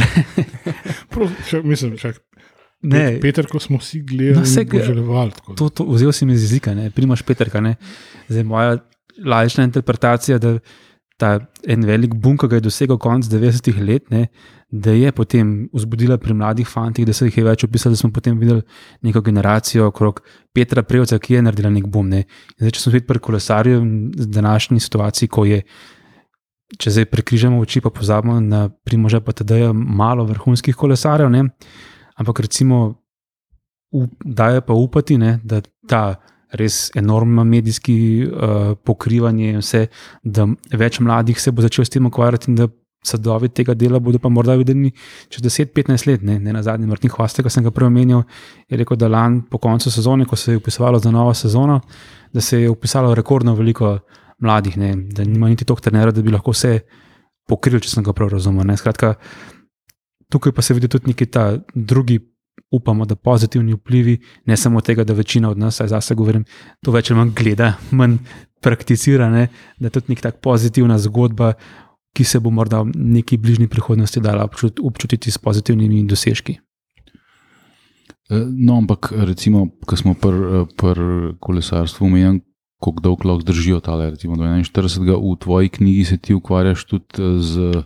Prav, če, mislim, čak, ne, Peter, ko smo vsi gledali, želevali. to, to vzel si mi iz jezika, ne, primaš Petrka. Ne. Zdaj, moja lajična interpretacija, da ta en velik bum, ki ga je dosegel konec 90-ih let, ne, da je potem vzbudila pri mladih fantih, da se jih je več opisalo, da smo potem videli neko generacijo okrog Petra Prevca, ki je naredila nek bum. Ne. Zdaj, če smo spet pri kolesarju v današnji situaciji, ko je. Če zdaj prekrižamo oči, pa pozabimo na primorža, pa tudi je malo vrhunskih kolesarjev, ne? Ampak recimo, up, daje pa upati, ne, da ta res enormno medijski uh, pokrivanje in vse, da več mladih se bo začelo s tem ukvarjati in da sadovi tega dela bodo pa morda videni čez 10-15 let. Ne, ne na zadnji Martin Hvaste, ki sem ga prej omenil, je rekel, da lani po koncu sezone, ko se je upisovalo za novo sezono, da se je upisalo rekordno veliko mladih, ne, da nima niti toliko trenerja, da bi lahko vse pokril, če sem ga prav razumel. Ne. Skratka, tukaj pa se vidi tudi neki ta drugi, upamo, da pozitivni vplivi, ne samo tega, da večina od nas, zase govorim, to več ali manj gleda, manj prakticira, ne, da je tudi nek tak pozitivna zgodba, ki se bo morda v neki bližnji prihodnosti dala občut, občutiti s pozitivnimi dosežki. Eh, No, ampak recimo, ko smo pri pr kolesarstvu omenjali, kako dolgo lahko zdržijo tale, recimo do 41. v tvoji knjigi se ti ukvarjaš tudi eh, z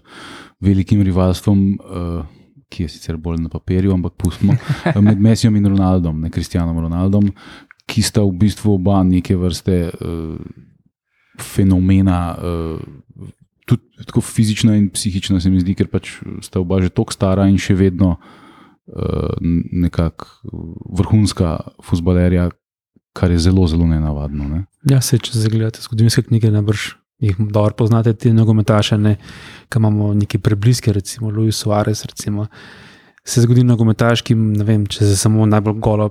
velikim rivalstvom, eh, ki je sicer bolj na papirju, ampak pustimo, *laughs* eh, med Messijem in Ronaldom, ne Kristjanom Ronaldom, ki sta v bistvu oba neke vrste uh, fenomena. Uh, Tudi tako fizično in psihično se mi zdi, ker pač sta oba že tako stara in še vedno uh, nekako vrhunska futbalerja, kar je zelo, zelo nenavadno. Ne? Ja, se če zagledate zgodovinske knjige, najbrž jih dobro poznate, te nogometaše, ne, ki imamo neki prebliske, recimo Luis Suarez. Recimo. Se zgodi nogometaš, ki ne vem, če se samo najbolj golo.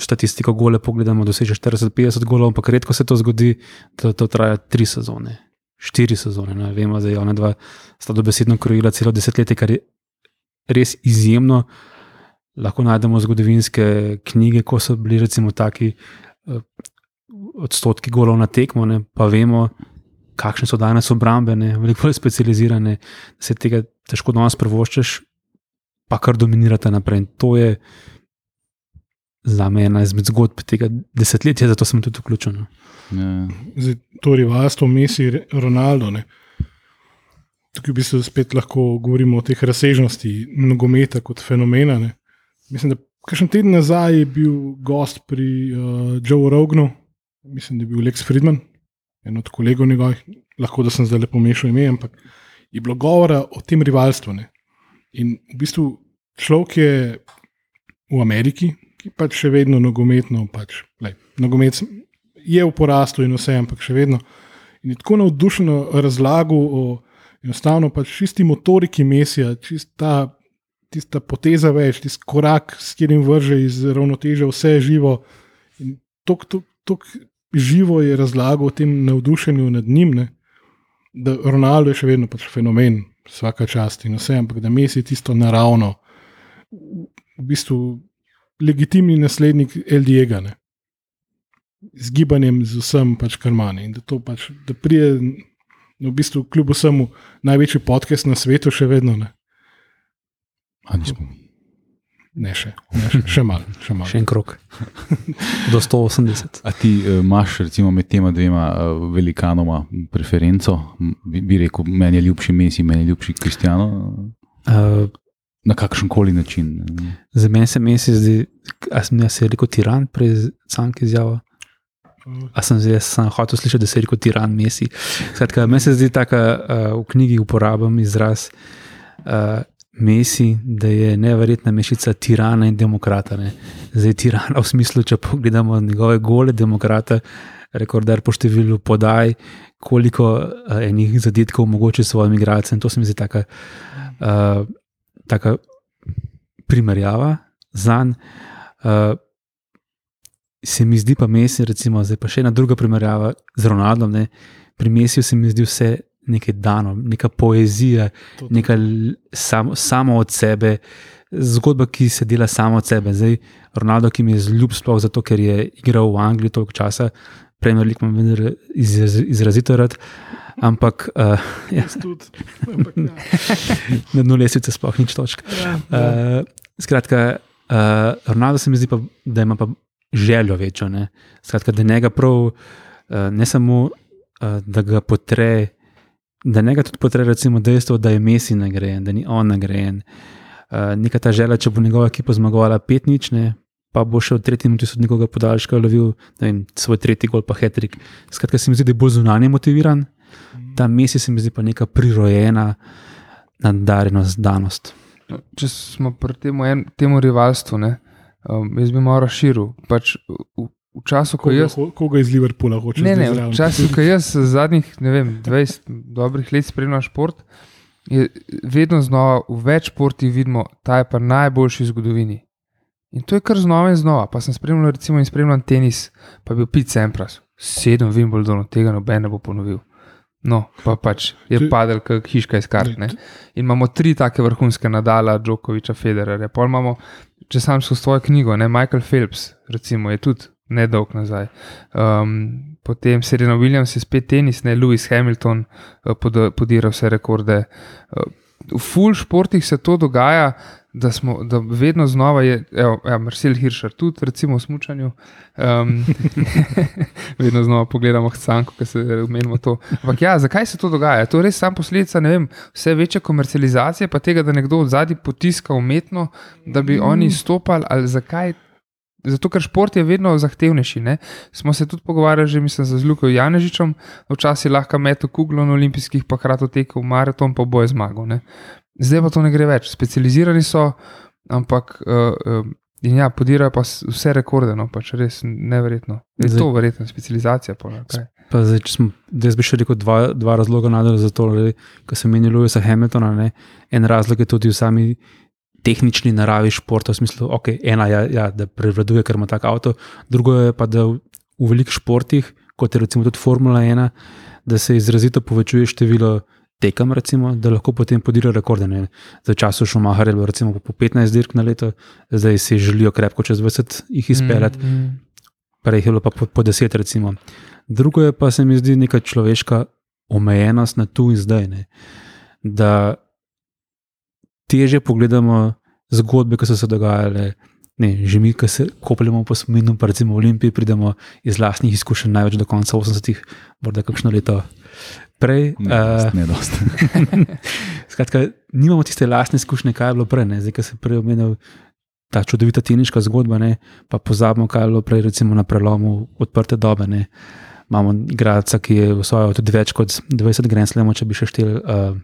Statistiko gole pogledamo, doseže 40-50 golov, ampak redko se to zgodi, da to traja tri sezone, štiri sezone. Ne. Vemo, da je ona dva sta dobesedno krojila celo desetletje, kar je res izjemno. Lahko najdemo zgodovinske knjige, ko so bili recimo taki odstotki golov na tekmo, ne, pa vemo, kakšne so danes obrambe, ne, veliko bolj specializirane, da se tega težko danes prvoščeš, pa kar dominirate naprej. In to je za me ena izmed zgodb tega desetletja, zato sem tudi vključen. no. Ja. Zdaj, to rivalstvo Messi, Ronaldo. Ne. Tukaj bi se spet lahko govorimo o teh razsežnosti nogometa kot fenomena. Ne. Mislim, da kakšen teden nazaj je bil gost pri uh, Joe Rognu, mislim, da je bil Lex Friedman, en od kolegov njegovih, lahko da sem zdaj lepo mešal ime, ampak je bilo govora o tem rivalstvu. Ne. In v bistvu človek je v Ameriki, ki pač še vedno nogometno, pač, lej, nogomet je v porastu in vse, ampak še vedno. In je tako navdušeno razlagal o enostavno pač čisti motoriki mesija, čista, tista poteza več, tisti korak, s katerim vrže iz ravnoteže vse živo. In tako živo je razlagal o tem navdušenju nad njim, ne, da Ronaldo je še vedno pač fenomen, vsaka čast in vse, ampak da mesi tisto naravno, v, bistvu legitimni naslednik LDG. Z gibanjem, z vsem, pač karmani. In da to pač, da prije, v bistvu, kljub vsemu, največji podcast na svetu, še vedno ne. A nismo mi. Ne, še, ne, še, še malo. Še malo. Še en krok. Do 180. A ti uh, imaš, recimo, med tema dvema uh, velikanoma preferenco? Bi, bi rekel, meni je ljubši Messi, meni je ljubši Kristjano. Uh, Na kakšen koli način. za mene se meni zdi, da sem jaz rekel tiran, prej sam ki izjava. A sem zdaj sem hotel slišati, da se je rekel tiran, mesi. Skratka, meni se zdi tako, uh, v knjigi uporabljam izraz uh, mesi, da je neverjetna mešica tirana in demokrata. Ne. Zdaj tirana v smislu, če pogledamo njegove gole demokrate, rekordar po številu podaj, koliko uh, enih zadetkov omogoča svojim igralcem. To se mi zdi taka, uh, taka primerjava za njim. Uh, se mi zdi pa mesi, recimo, zdaj pa še ena druga primerjava z Ronaldom. Ne. Pri mesiju se mi zdi vse nekaj dano, neka poezija, nekaj sam, samo od sebe, zgodba, ki se dela samo od sebe. Zdaj, Ronaldo, ki mi je zljub, sploh zato, ker je igral v Angliji toliko časa, na liku imam izraz, izrazito rad. Ampak, uh, *laughs* ja. Tudi, ampak ja. *laughs* na dnu lesvice sploh nič točk. Ja, ja. Uh, skratka, uh, Ronaldo se mi zdi, pa, da ima pa željo večjo. Ne? Skratka, da njega prav, uh, ne samo, uh, da ga potre, da njega tudi potre, recimo, dejstvo, da je Messi nagrajen, da ni on nagrajen. Uh, neka ta želja, če bo njegova ekipa zmagovala pet nič, ne, pa bo še v tretji minuti sodnikoga podaljška lovil vem, svoj tretji gol, pa hetrik. Skratka, se mi zdi, da je bolj zunanje motiviran, ta Messi se mi zdi pa neka prirojena nadarjenost, danost. No, če smo pri temu, en, temu rivalstvu, ne, um, jaz bi malo razširil. Pač v, v času, ko Koga, jaz. koga iz Liverpoola hočeš? Ne, ne, v času, ko jaz zadnjih vem, 20 dobrih let spremljam šport, je vedno znova v več športih vidimo, ta je pa najboljši v zgodovini. In to je kar znova in znova. Pa sem spremljal, recimo, in spremljam tenis, pa bil Pete Sampras, sedem Wimbledonov, tega noben ne bo ponovil. No, pa pač je padel kot hiška iz kart. ne. In imamo tri take vrhunske nadala, Djokoviča, Federerja. Pol imamo, če sam skozi svojo knjigo, ne, Michael Phelps, recimo, je tudi nedolg nazaj. Um, potem Serena Williams je spet tenis, ne Lewis Hamilton, uh, pod, podira vse rekorde. Uh, v full športih se to dogaja, da, smo, da vedno znova je, evo, ja, Marcel Hirscher tudi, recimo v Smučanju. Um, *laughs* *laughs* vedno znova pogledamo Hcanko, ki se umenimo to. Ampak ja, zakaj se to dogaja? To je res sam posledica, ne vem, vse večje komercializacije, pa tega, da nekdo od zadaj potiska umetno, da bi oni izstopali, ali zakaj. Zato, ker šport je vedno zahtevnejši. Ne? Smo se tudi pogovarjali, že mislim, z Luko Janežičem, včasih lahko metu kuglo na olimpijskih, pa hkrati tekel maraton, pa boje zmagal. Ne? Zdaj pa to ne gre več. Specializirani so, ampak uh, uh, in ja, podirajo pa vse rekorde, no pač res neverjetno. Je Zdaj- to verjetno specializacija. kaj? Pa zdaj, smo, jaz bi še rekel dva, dva razloga nadalje za to, kar se meni Louisa Hamiltona. Ne? En razlog je tudi v sami tehnični naravi športa, v smislu, okay, ena je, ja, da prevladuje, ker ima tak avto, drugo je pa, da v, v velikih športih, kot je recimo tudi Formula 1, da se izrazito povečuje število tekem, recimo, da lahko potem podirajo rekorde. Ne? Za času Šumaha je bilo recimo po 15 dirk na leto, zdaj si želijo krepko čez 20 jih izpeljati Mm, mm. prej je bilo pa po, po deset, recimo. Drugo je pa se mi zdi neka človeška omejenost na tu in zdaj. Ne? Da teže pogledamo zgodbe, ki so se dogajale. Ne, že mi, ki se kopljemo po spominu, pa recimo v Olimpiji, pridemo iz vlastnih izkušenj največ do konca 80-ih, morda kakšno leto prej. Ne, eh, ne dosti. *laughs* Skratka, nimamo tiste lastne izkušnje, kaj je bilo prej. Ne? Zdaj, ki se prej omenil ta čudovita teniška zgodba, ne? pa pozabimo, kaj je bilo prej, recimo na prelomu odprte dobe. Ne? Imamo igralca, ki je osvojil tudi več kot 20 grenslemov, če bi še štel. Uh,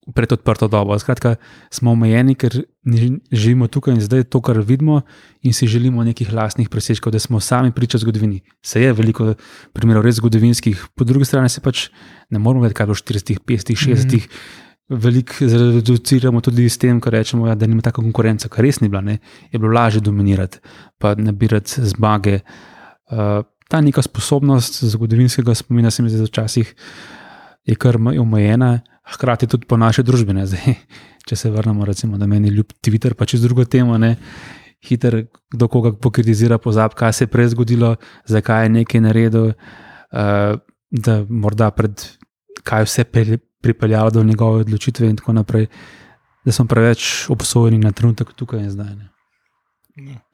Pred odprto dobo. Skratka, smo omejeni, ker živimo tukaj in zdaj to, kar vidimo, in si želimo nekih lastnih presežkov, da smo sami priča zgodovini. Se je veliko primerov res zgodovinskih, po drugi strani se pač ne moramo vedeti, kaj bo v 40, 50, 60. Veliko zreduciramo tudi s tem, rečemo, ja, da nima tako konkurence, kar res ni bila. Ne? Je bilo lažje dominirati, pa nabirati zmage. Uh, ta neka sposobnost zgodovinskega spomina se mi zdi, da včasih je kar ma- omejena, hkrati tudi po naše družbene. Zdaj, *laughs* če se vrnemo, recimo, da meni ljub Twitter, pa čez drugo temo, ne. Hiter, kdo koga pokritizira, pozab, kaj se je prej zgodilo, zakaj je nekaj naredil, uh, da morda pred kaj vse pripeljalo do njegove odločitve, in tako naprej, da smo preveč obsojeni na trenutek tukaj in zdaj. Ne. Ja.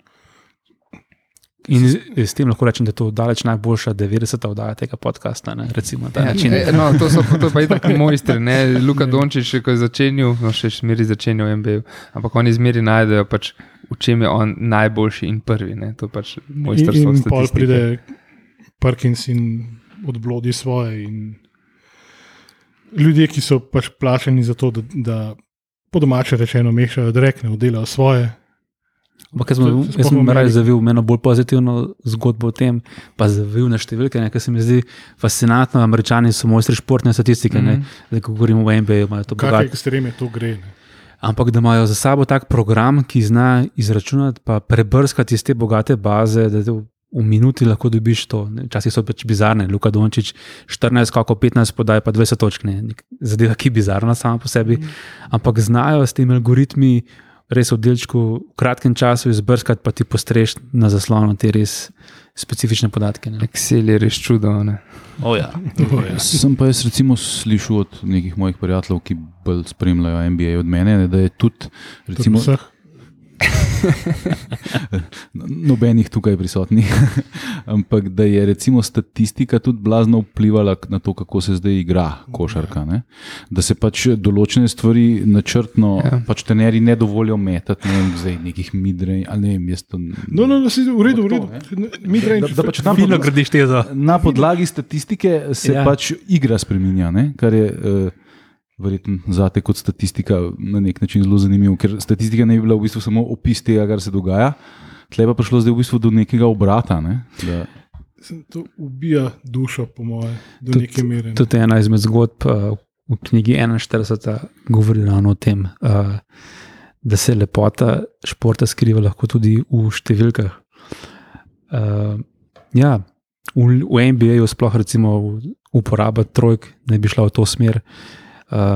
In s, tem lahko rečem, da je to daleč najboljša 90. oddaja tega podcasta. Ne, recimo, Ja, e, no, to so to pa tako mojstri. Ne? Luka Dončić, ko je začenjal, no še zmeri začenjal MBA, ampak oni zmeri najdejo pač v čem je on najboljši in prvi. Ne? To pač In, mojstrstvo in pol statistike. pride Parkins in odblodi svoje. In ljudje, ki so pač plačeni za to, da, da po domače rečeno mešajo drekne, oddelajo svoje. Ampak jaz sem, jaz sem v raje zavil eno bolj pozitivno zgodbo o tem, pa zavil na številke, ne, kar se mi zdi fascinantno. Američani so mojstri športne statistike, mm. -hmm. zdaj ko govorimo o NBA, imajo to Kakšne bogato. ekstreme to gre. Ne. Ampak da imajo za sabo tak program, ki zna izračunati, pa prebrskati iz te bogate baze, da v, v minuti lahko dobiš to. Včasih so pač bizarne, Luka Dončić, 14, kako 15 podaj, pa 20 točk, ne. Zadeva, ki je bizarna sama po sebi. Ampak znajo s temi algoritmi res v delčku v kratkem času izbrskati, pa ti postreš na zaslonu te res specifične podatke. ne. Excel je res čudo. Ne? Oh, ja. Oh, ja. Sem pa jaz recimo slišal od nekih mojih prijateljev, ki bolj spremljajo NBA od mene, ne, da je tudi recimo, Vseh. *laughs* nobenih tukaj prisotnih, *laughs* ampak da je recimo statistika tudi blazno vplivala na to, kako se zdaj igra košarka. Ne? Da se pač določene stvari načrtno, Ja. pač teneri ne dovolijo metati, ne vem, zdaj nekih midrej ali ne vem, jaz to. No, no, no, si, v redu, v redu. Mi Da, da pač na, Fino podla gradiš tezo. na podlagi statistike se Ja. pač igra spremenja, ne? kar je uh, verjetno zate kot statistika na nek način zelo zanimivo, ker statistika ne bi bila v bistvu samo opis tega, kar se dogaja. Tle pa je prišlo zdaj v bistvu do nekega obrata. Ne? Da, To ubija dušo, po moje, do Tudi- neke mere. ne. Tudi ena izmed zgodb uh, v knjigi 41 govori ravno o tem, uh, da se lepota športa skriva lahko tudi v številkah. Uh, ja, v, v NBA-ju sploh recimo uporaba trojk ne bi šla v to smer. Uh,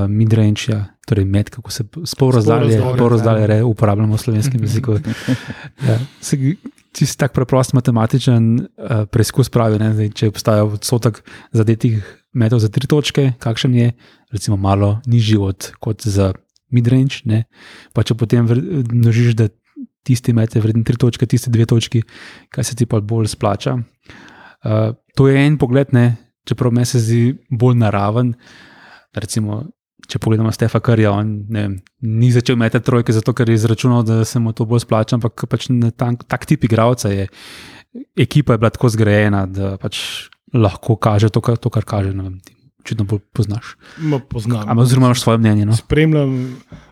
Midrange, ja, torej med, kako se spol razdalje, razdalje, ja. re, uporabljamo v slovenskem jeziku. *laughs* Ja, se, čist tak preprost matematičen uh, preizkus pravi, ne, zdaj, če obstaja odstotek zadetih metov za tri točke, kakšen je, recimo, malo nižji od, kot za midrange. Ne, pa če potem množiš, da tisti met je vreden tri točke, tisti dve točki, kaj se ti pa bolj splača. Uh, to je en pogled, ne, čeprav meni se zdi bolj naraven. Recimo, če pogledamo Stefa Karja, on vem, ni začel metati trojke, zato ker je izračunal, da se mu to bolj splača, ampak pač na tak, tip igralca je. Ekipa je bila tako zgrajena, da pač lahko kaže to, kar, to, kar kaže. vem, Očitno bolj poznaš. Ma poznam. Ampak, oziroma, imaš svoje mnenje. No? Spremljam,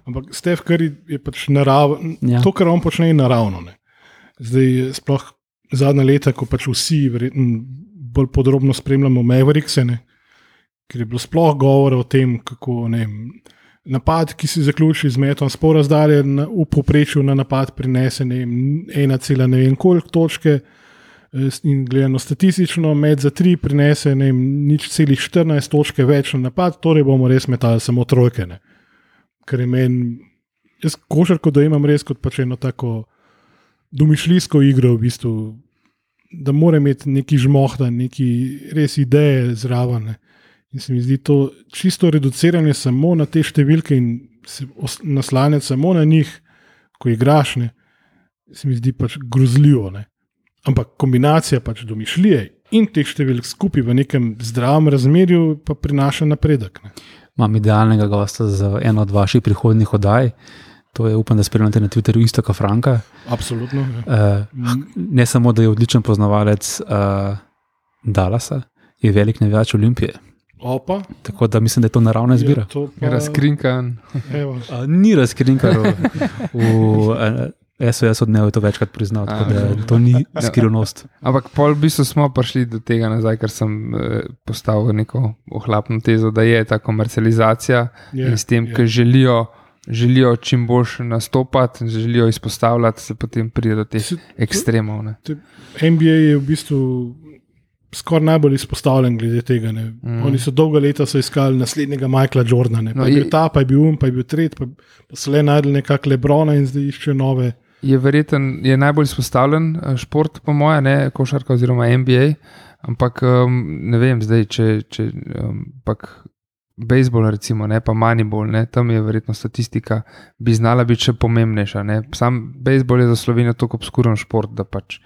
ampak Stef Curry je pač naraven. Ja. Ja. To, kar on počne, je naravno. Ne. Zdaj, sploh zadnja leta, ko pač vsi verjetno bolj podrobno spremljamo Maverickse, ne, ker je bilo sploh govora o tem, kako ne napad, ki se zaključi z metom sporazdalje, na, v povprečju na napad prinese ne ena cela ne vem koliko točke. eh, In gledano statistično, med za tri prinese ne nič celih 14 točke več na napad, torej bomo res metali samo trojke. Ne. Ker je meni, jaz košarko dojemam res kot pač eno tako domišljijsko igro, v bistvu, da mora imeti neki žmohta, neki res ideje zraven. Ne. In se mi zdi to čisto reduciranje samo na te številke in se naslanjati samo na njih, ko igraš, ne, se mi zdi pač grozljivo. Ne. Ampak kombinacija pač domišljije in teh številk skupaj v nekem zdravem razmerju pa prinaša napredek. Ne. Imam idealnega gosta za eno od vaših prihodnjih oddaj. To je, upam, da spremljate na Twitterju, Istoka Franka. Absolutno. Ja. Uh, ne samo, da je odličen poznavalec uh, Dallasa, je velik navijač Olimpije. Opa, Tako da mislim, da je to naravna izbira. je to pa- Razkrinkan. Evo. Uh, ni razkrinkar v, v uh, SOS odnev, je to večkrat priznal, tako da A. to ni skrivnost. Ampak pol v bistvu smo prišli do tega nazaj, ker sem eh, postavil neko ohlapno tezo, da je ta komercializacija Je, in s tem, je. ki želijo, želijo čim boljše nastopati, želijo izpostavljati, se potem pride do teh ekstremov. Ne. NBA je v bistvu skoraj najbolj izpostavljen glede tega. Ne. Mm. Oni so dolga leta so iskali naslednjega Michaela Jordana, ne. No, pa je bil ta, pa je bil um, pa je bil tretji, pa, pa so le najdel nekakšne Lebrona in zdaj iščejo nove. Je verjeten, je najbolj izpostavljen eh, šport, po mojem, ne košarka oziroma NBA. Ampak um, ne vem, zdaj, če, če um, pak bejzbol, recimo, ne, pa manibol, ne, tam je verjetno statistika, bi znala biti še pomembnejša. Ne. Sam bejzbol je za Slovenijo tako obskuren šport, da pač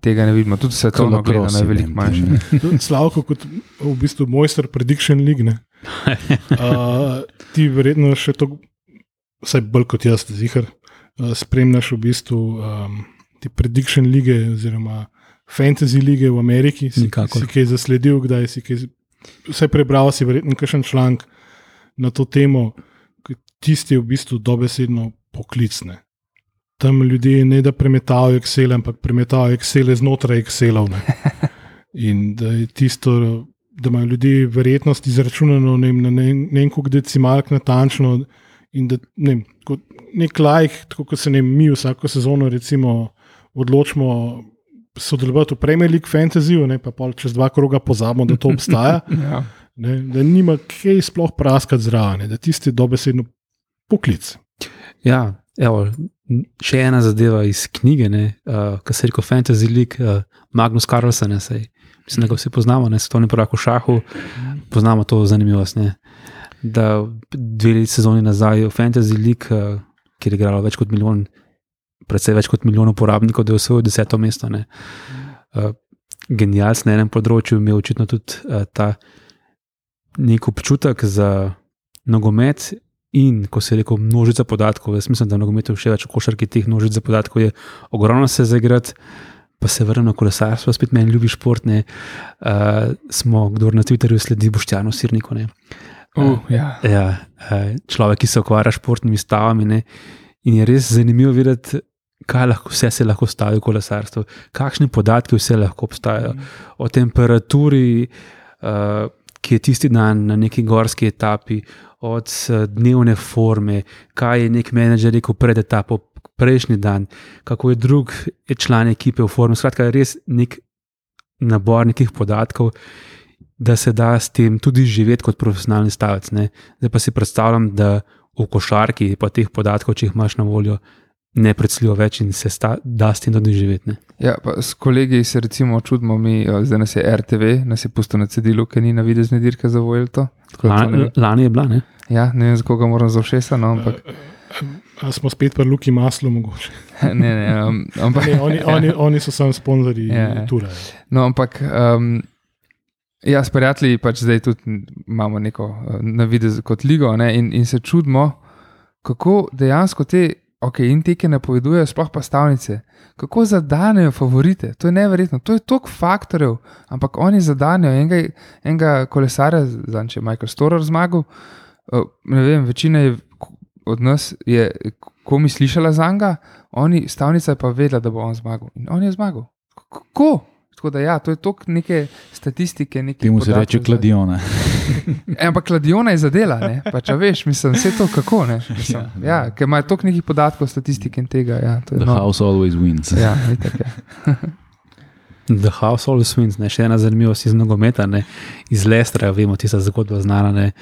tega ne vidimo. Tudi svetovno Kolokrosi, gledano je veliko ne, manjši. ne. Tudi Slavko kot v bistvu mojster prediction ligne. Uh, *laughs* ti verjetno še to, vsaj bolj kot jaz, zihar. uh, spremljaš v bistvu um, te prediction lige oziroma fantasy lige v Ameriki. Si, Nikakor. si kaj zasledil, kdaj si kaj, vse prebral, si verjetno kakšen članek na to temo, ki tisti je v bistvu dobesedno poklicne. Tam ljudje ne da premetavajo Excel, ampak premetavajo Excel znotraj Excelov. ne. *laughs* In da je tisto, da imajo ljudje verjetnost izračunano ne na ne ne vem koliko decimalk natančno. In da ne kot nek lajk, tako kot se ne mi vsako sezono recimo, odločimo sodelovati v Premier League Fantasyju, ne, pa pol čez dva kroga pozabimo, da to obstaja. *laughs* Ja. Ne, da nima kaj sploh praskati zraven, da tisti dobesedno poklic. Ja, evo, še ena zadeva iz knjige, uh, ki se reče Fantasy League, uh, Magnus Carlsen, ne, sej, mislim, da ga vsi poznamo, ne svetovni prvak v šahu, poznamo to zanimivost. Ne, da dve leti sezoni nazaj v Fantasy League, uh, kjer je igralo več kot milijon, predvsej več kot milijon uporabnikov, da je osvojil deseto mesto. Ne. Uh, Genialc na enem področju imel očitno tudi uh, ta nek občutek za nogomet In ko se je rekel množica podatkov, jaz mislim, da v nogometu še več v košarki teh množic podatkov je ogromno se zaigrati, pa se vrnem na kolesarstvo, spet meni ljubi šport. Ne, uh, smo, kdo na Twitterju sledi Boštjanu Sirniku. Ne, Uh, ja. ja, uh, človek, ki se ukvarja s športnimi stavami. Ne, in je res zanimivo videti, kaj lahko, vse se lahko stavi v kolesarstvu, kakšni podatki vse lahko obstajajo. O temperaturi, uh, ki je tisti dan na neki gorski etapi, od eh, dnevne forme, kaj je nek menedžer rekel pred etapo, prejšnji dan, kako je drug član ekipe v formi. Skratka, res nek nabor nekih podatkov, da se da s tem tudi živeti kot profesionalni stavec. Zdaj pa si predstavljam, da v košarki pa teh podatkov, če jih imaš na voljo, ne predstavljajo več in se sta, da s tem tudi živeti. Ne. Ja, pa s kolegi se recimo čudimo, mi, eh, zdaj nas je RTV, nas je pusto na cedilu, ker ni na videzne dirke za Vojlto. Ne Lani, lani je bila, ne? Ja, ne vem, za koga moram za všesa, no, ampak A smo spet pri Luki Maslu, mogoče. *laughs* ne, ne, *laughs* um, ampak, Ne, oni, oni, oni so samo sponzorji Ja, ja. Tura. no, ampak um, ja, s prijatelji pač zdaj tudi imamo neko uh, navidez kot ligo ne, in, in se čudimo, kako dejansko te, ok, in teke napovedujejo, sploh pa stavnice, kako zadanejo favorite. To je neverjetno, to je toliko faktorjev, ampak oni zadanejo enega, enega kolesarja, zanj če je Michael Storer zmagal. Ne vem, večina je, od nas je komi slišala za njega, stavnica je pa vedela, da bo on zmagal. In on je zmagal. Kako? Tako da, ja, to je toliko neke statistike. nekih Temu se reče kladiona. *laughs* E, ampak kladiona je zadela, ne? pa če veš, mislim, vse to kako. Ne? Mislim, Ja, ja, ja, ker imajo toliko nekih podatkov, statistike in tega. Ja, to je The no. house always wins. Ja, itak, ja. *laughs* The House Always Wins, ne? še ena zanimivost iz nogometa, ne? iz Lestra, vemo, tista zgodba znana. Ne?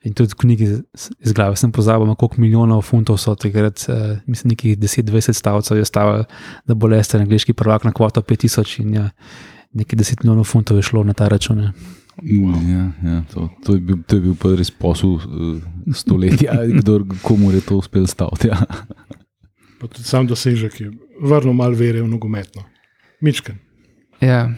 In tudi v knjigi z- iz glave sem pozabil, na koliko milijonov funtov so takrat, uh, mislim, nekih 10-20 stavcev je stavil, da bo Lester angliški prvak na kvoto 5000 in ja, nekaj 10 milijonov funtov je šlo na ta račun. ne. Ja, ja, to, to, je bil, to je bil pa res posel uh, stoletja, *laughs* kdor komu je to uspel staviti. Ja. Pa tudi sam dosežek je vrnil malo vere v nogometno. Mičken. ja.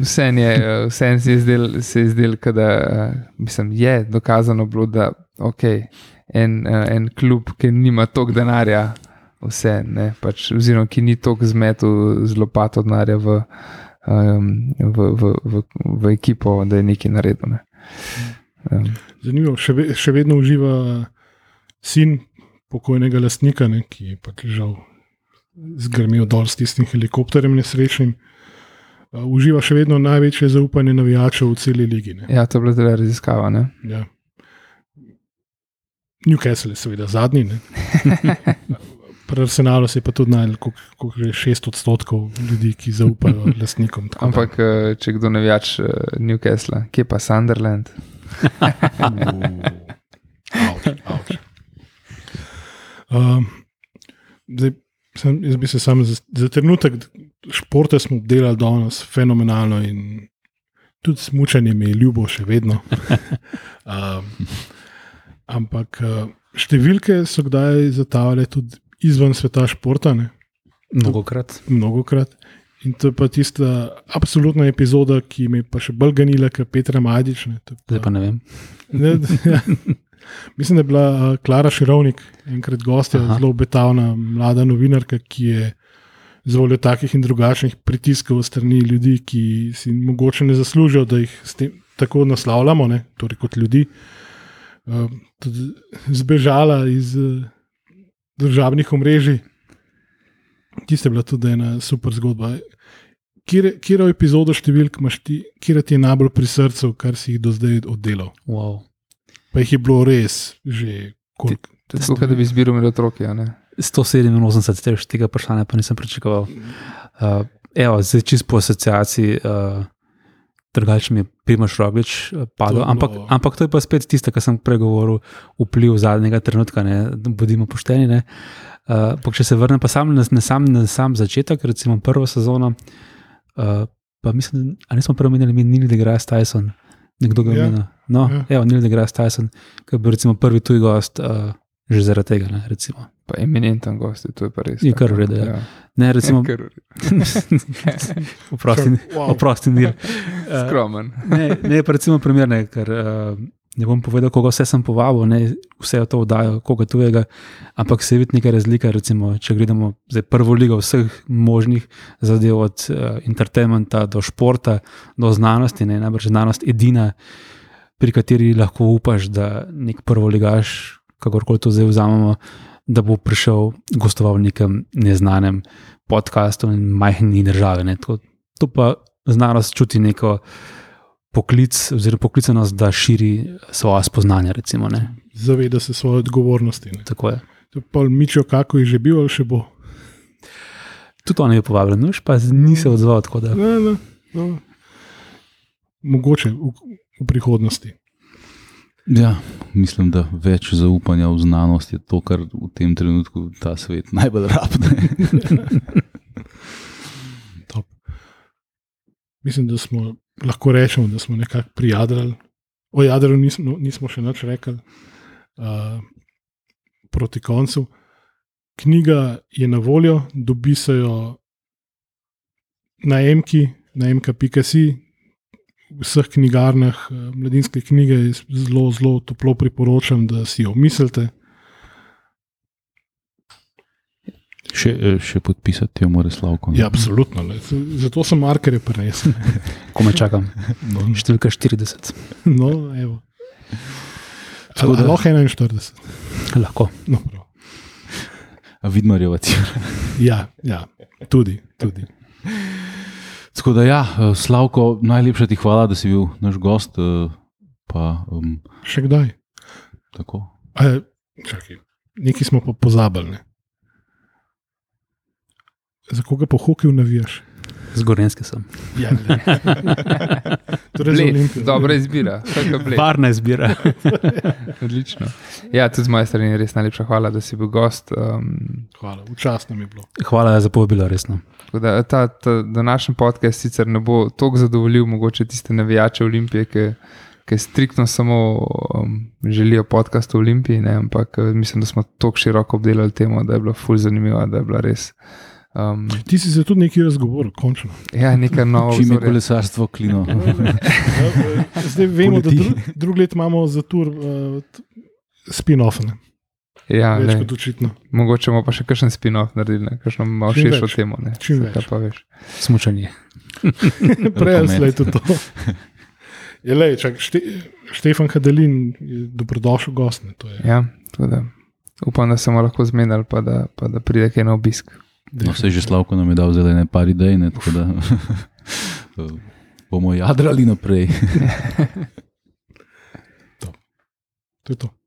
Vse je, eh, vseeno se je zdel, se je zdel da mislim, je dokazano bilo, da okay, en, en klub, ki nima toliko denarja, vse, ne, pač, oziroma ki ni toliko zmetel z lopato denarja v, um, v, v, v, v ekipo, da je nekaj naredil. Ne. Um, Zanimivo, še, ve, še vedno uživa sin pokojnega lastnika, ne, ki je pač žal zgrmel dol s tistim helikopterjem nesrečnim. Uh, uživa še vedno največje zaupanje navijačev v celi ligi. Ne. ja, to je bila zdaj raziskava. Ne. Ja. Newcastle je seveda zadnji. ne. *laughs* Pri Arsenalu se je pa tudi najdel, koliko je šest odstotkov ljudi, ki zaupajo *laughs* lastnikom. tako da- Ampak, eh, če kdo ne več Newcastle, kje pa Sunderland? *laughs* Avč, avč. Um, zdaj, sem, jaz bi se sam za, za trenutek, športe smo obdelali danes fenomenalno in tudi smučanje mi je ljubo, še vedno. *laughs* um, ampak uh, številke so kdaj zatavljale tudi izven sveta športa, ne? Mnogokrat. mnogokrat. In to je pa tista absolutna epizoda, ki me je pa še bolj ganila, kot Petra Madič. Ne, je Zdaj pa ne vem. Ne, *laughs* ja. Mislim, da je bila uh, Klara Širovnik, enkrat gostja, Aha. zelo obetavna mlada novinarka, ki je z voljo takih in drugačnih pritiskov strani ljudi, ki si mogoče ne zaslužijo, da jih tem tako naslavljamo, ne, torej kot ljudi, uh, tudi zbežala iz uh, državnih omrežij. Tiste je bila tudi ena super zgodba. Kjer epizodo številk kjer ti je najbolj pri srcu, kar si jih do zdaj oddelal? Wow. Pa jih je bilo res že koliko. Je tako, da bi izbiral med otroki. a ne? 187, tež, tega vprašanja pa nisem pričakoval. Uh, evo, zdaj čist po asociaciji, uh, drugače mi je Primoš Roglič uh, padel, je ampak, bilo- ampak to je pa spet tisto, kar sem pregovoril, vpliv zadnjega trenutka, ne, bodimo pošteni. Ne. Uh, če se vrnem pa sam na, na, sam, na sam začetek, recimo prvo sezono, uh, pa mislim, da nismo prvo menili mi Neil deGrasse Tyson. Nekdo ga je Ja. omenil. No, Ja. evo, Neil deGrasse Tyson, ki je bil recimo prvi tuj gost, uh, že zaradi tega. Ne, recimo. Pa eminenten gost, to je pa res. Je kar v redu, ja. Ne, recimo, *laughs* *laughs* oprosti, Wow. oprosti, Nil. *laughs* Uh, Skromen. ne, ne, pa recimo primerne, ker uh, ne bom povedal, koga vse sem povabil, ne vse to vdajo, koga tujega, ampak se vidi neka razlika. Recimo, če gledamo zdaj prvo ligo vseh možnih zadev, od uh, entertainmenta do športa, do znanosti, ne najbrž znanost edina, pri kateri lahko upaš, da nek prvo ligaš, kakorkoli to zdaj vzamemo. Da bo prišel gostoval v nekem neznanem podkastu in majhni državi. Ne. To, to pa znanost čuti neko poklic, oziroma poklicanost, da širi svoje spoznanje. Recimo, ne. Zaveda se svoje odgovornosti. Ne. Tako je. Pa Mičo, kako je že bil ali še bo. Tudi on je povabljen, nož pa ni se odzval. tako da- Ne, ne, no. Mogoče v, v prihodnosti. Ja, mislim, da več zaupanja v znanost je to, kar v tem trenutku ta svet *laughs* najbolj rabne. *laughs* Mislim, da smo lahko rečemo, da smo nekako prijadrali. O jadru nismo, nismo še nič rekli uh, proti koncu. Knjiga je na voljo, dobi se jo na MK, na MK.si, v vseh knjigarnah, eh, mladinske knjige, zelo, zelo toplo priporočam, da si jo mislite. Še, eh, še podpisati jo mora Slavko. ne? Ja, absolutno. Le. Zato sem markerje prenesel. *laughs* Ko me čakam, *laughs* No, številka 40, no evo. Tako da- Lahko 41. lahko. No, prav. A Vidmarjeva cira. ja, ja, tudi. tudi. Tako da, ja, eh, Slavko, najlepša ti hvala, da si bil naš gost. eh, Pa, um, Še kdaj? tako. A, čakaj, nekaj smo pa pozabili. Ne? Za koga po hokeju navijaš? Zgorenski sem. Ja, *laughs* torej Bled, Olimpijo. dobra izbira. Varna izbira. *laughs* Odlično. Ja, tudi z moje strani res najlepša hvala, da si bil gost. Um, Hvala, včasno mi je bilo. Hvala za povabilo, resno. tako da ta, ta današnji podcast sicer ne bo toliko zadovoljil, mogoče tiste navijače Olimpije, ki, ki striktno samo um, želijo podcast o Olimpiji, ne, ampak eh, mislim, da smo tako široko obdelali temo, da je bilo ful zanimivo, da je bila res. Um, Ti si se tudi nekaj razgovoril, končno. ja, nekaj novega. Čim je kolesarstvo klino. *laughs* Ja, Zdaj vemo, da Poleti. dru, drug let imamo za tur uh, spin-off. Ne? Ja, Več lej, kot očitno. mogoče bomo pa še kakšen spin-off naredili, ne, kakšno malo širšo temo. Ne, Čim Saj, več. Pa veš. Smučanje. Prej slej tudi to. Je le, čak, šte, Štefan Hadelin je dobrodošel gost. Ne, to je, Ja, da upam, da se bomo lahko zmenili, pa da, pa da pride kaj na obisk. No, vse že Slavko nam je dal zelo ne par idej, ne, tako da *laughs* bomo jadrali naprej. *laughs* To je to.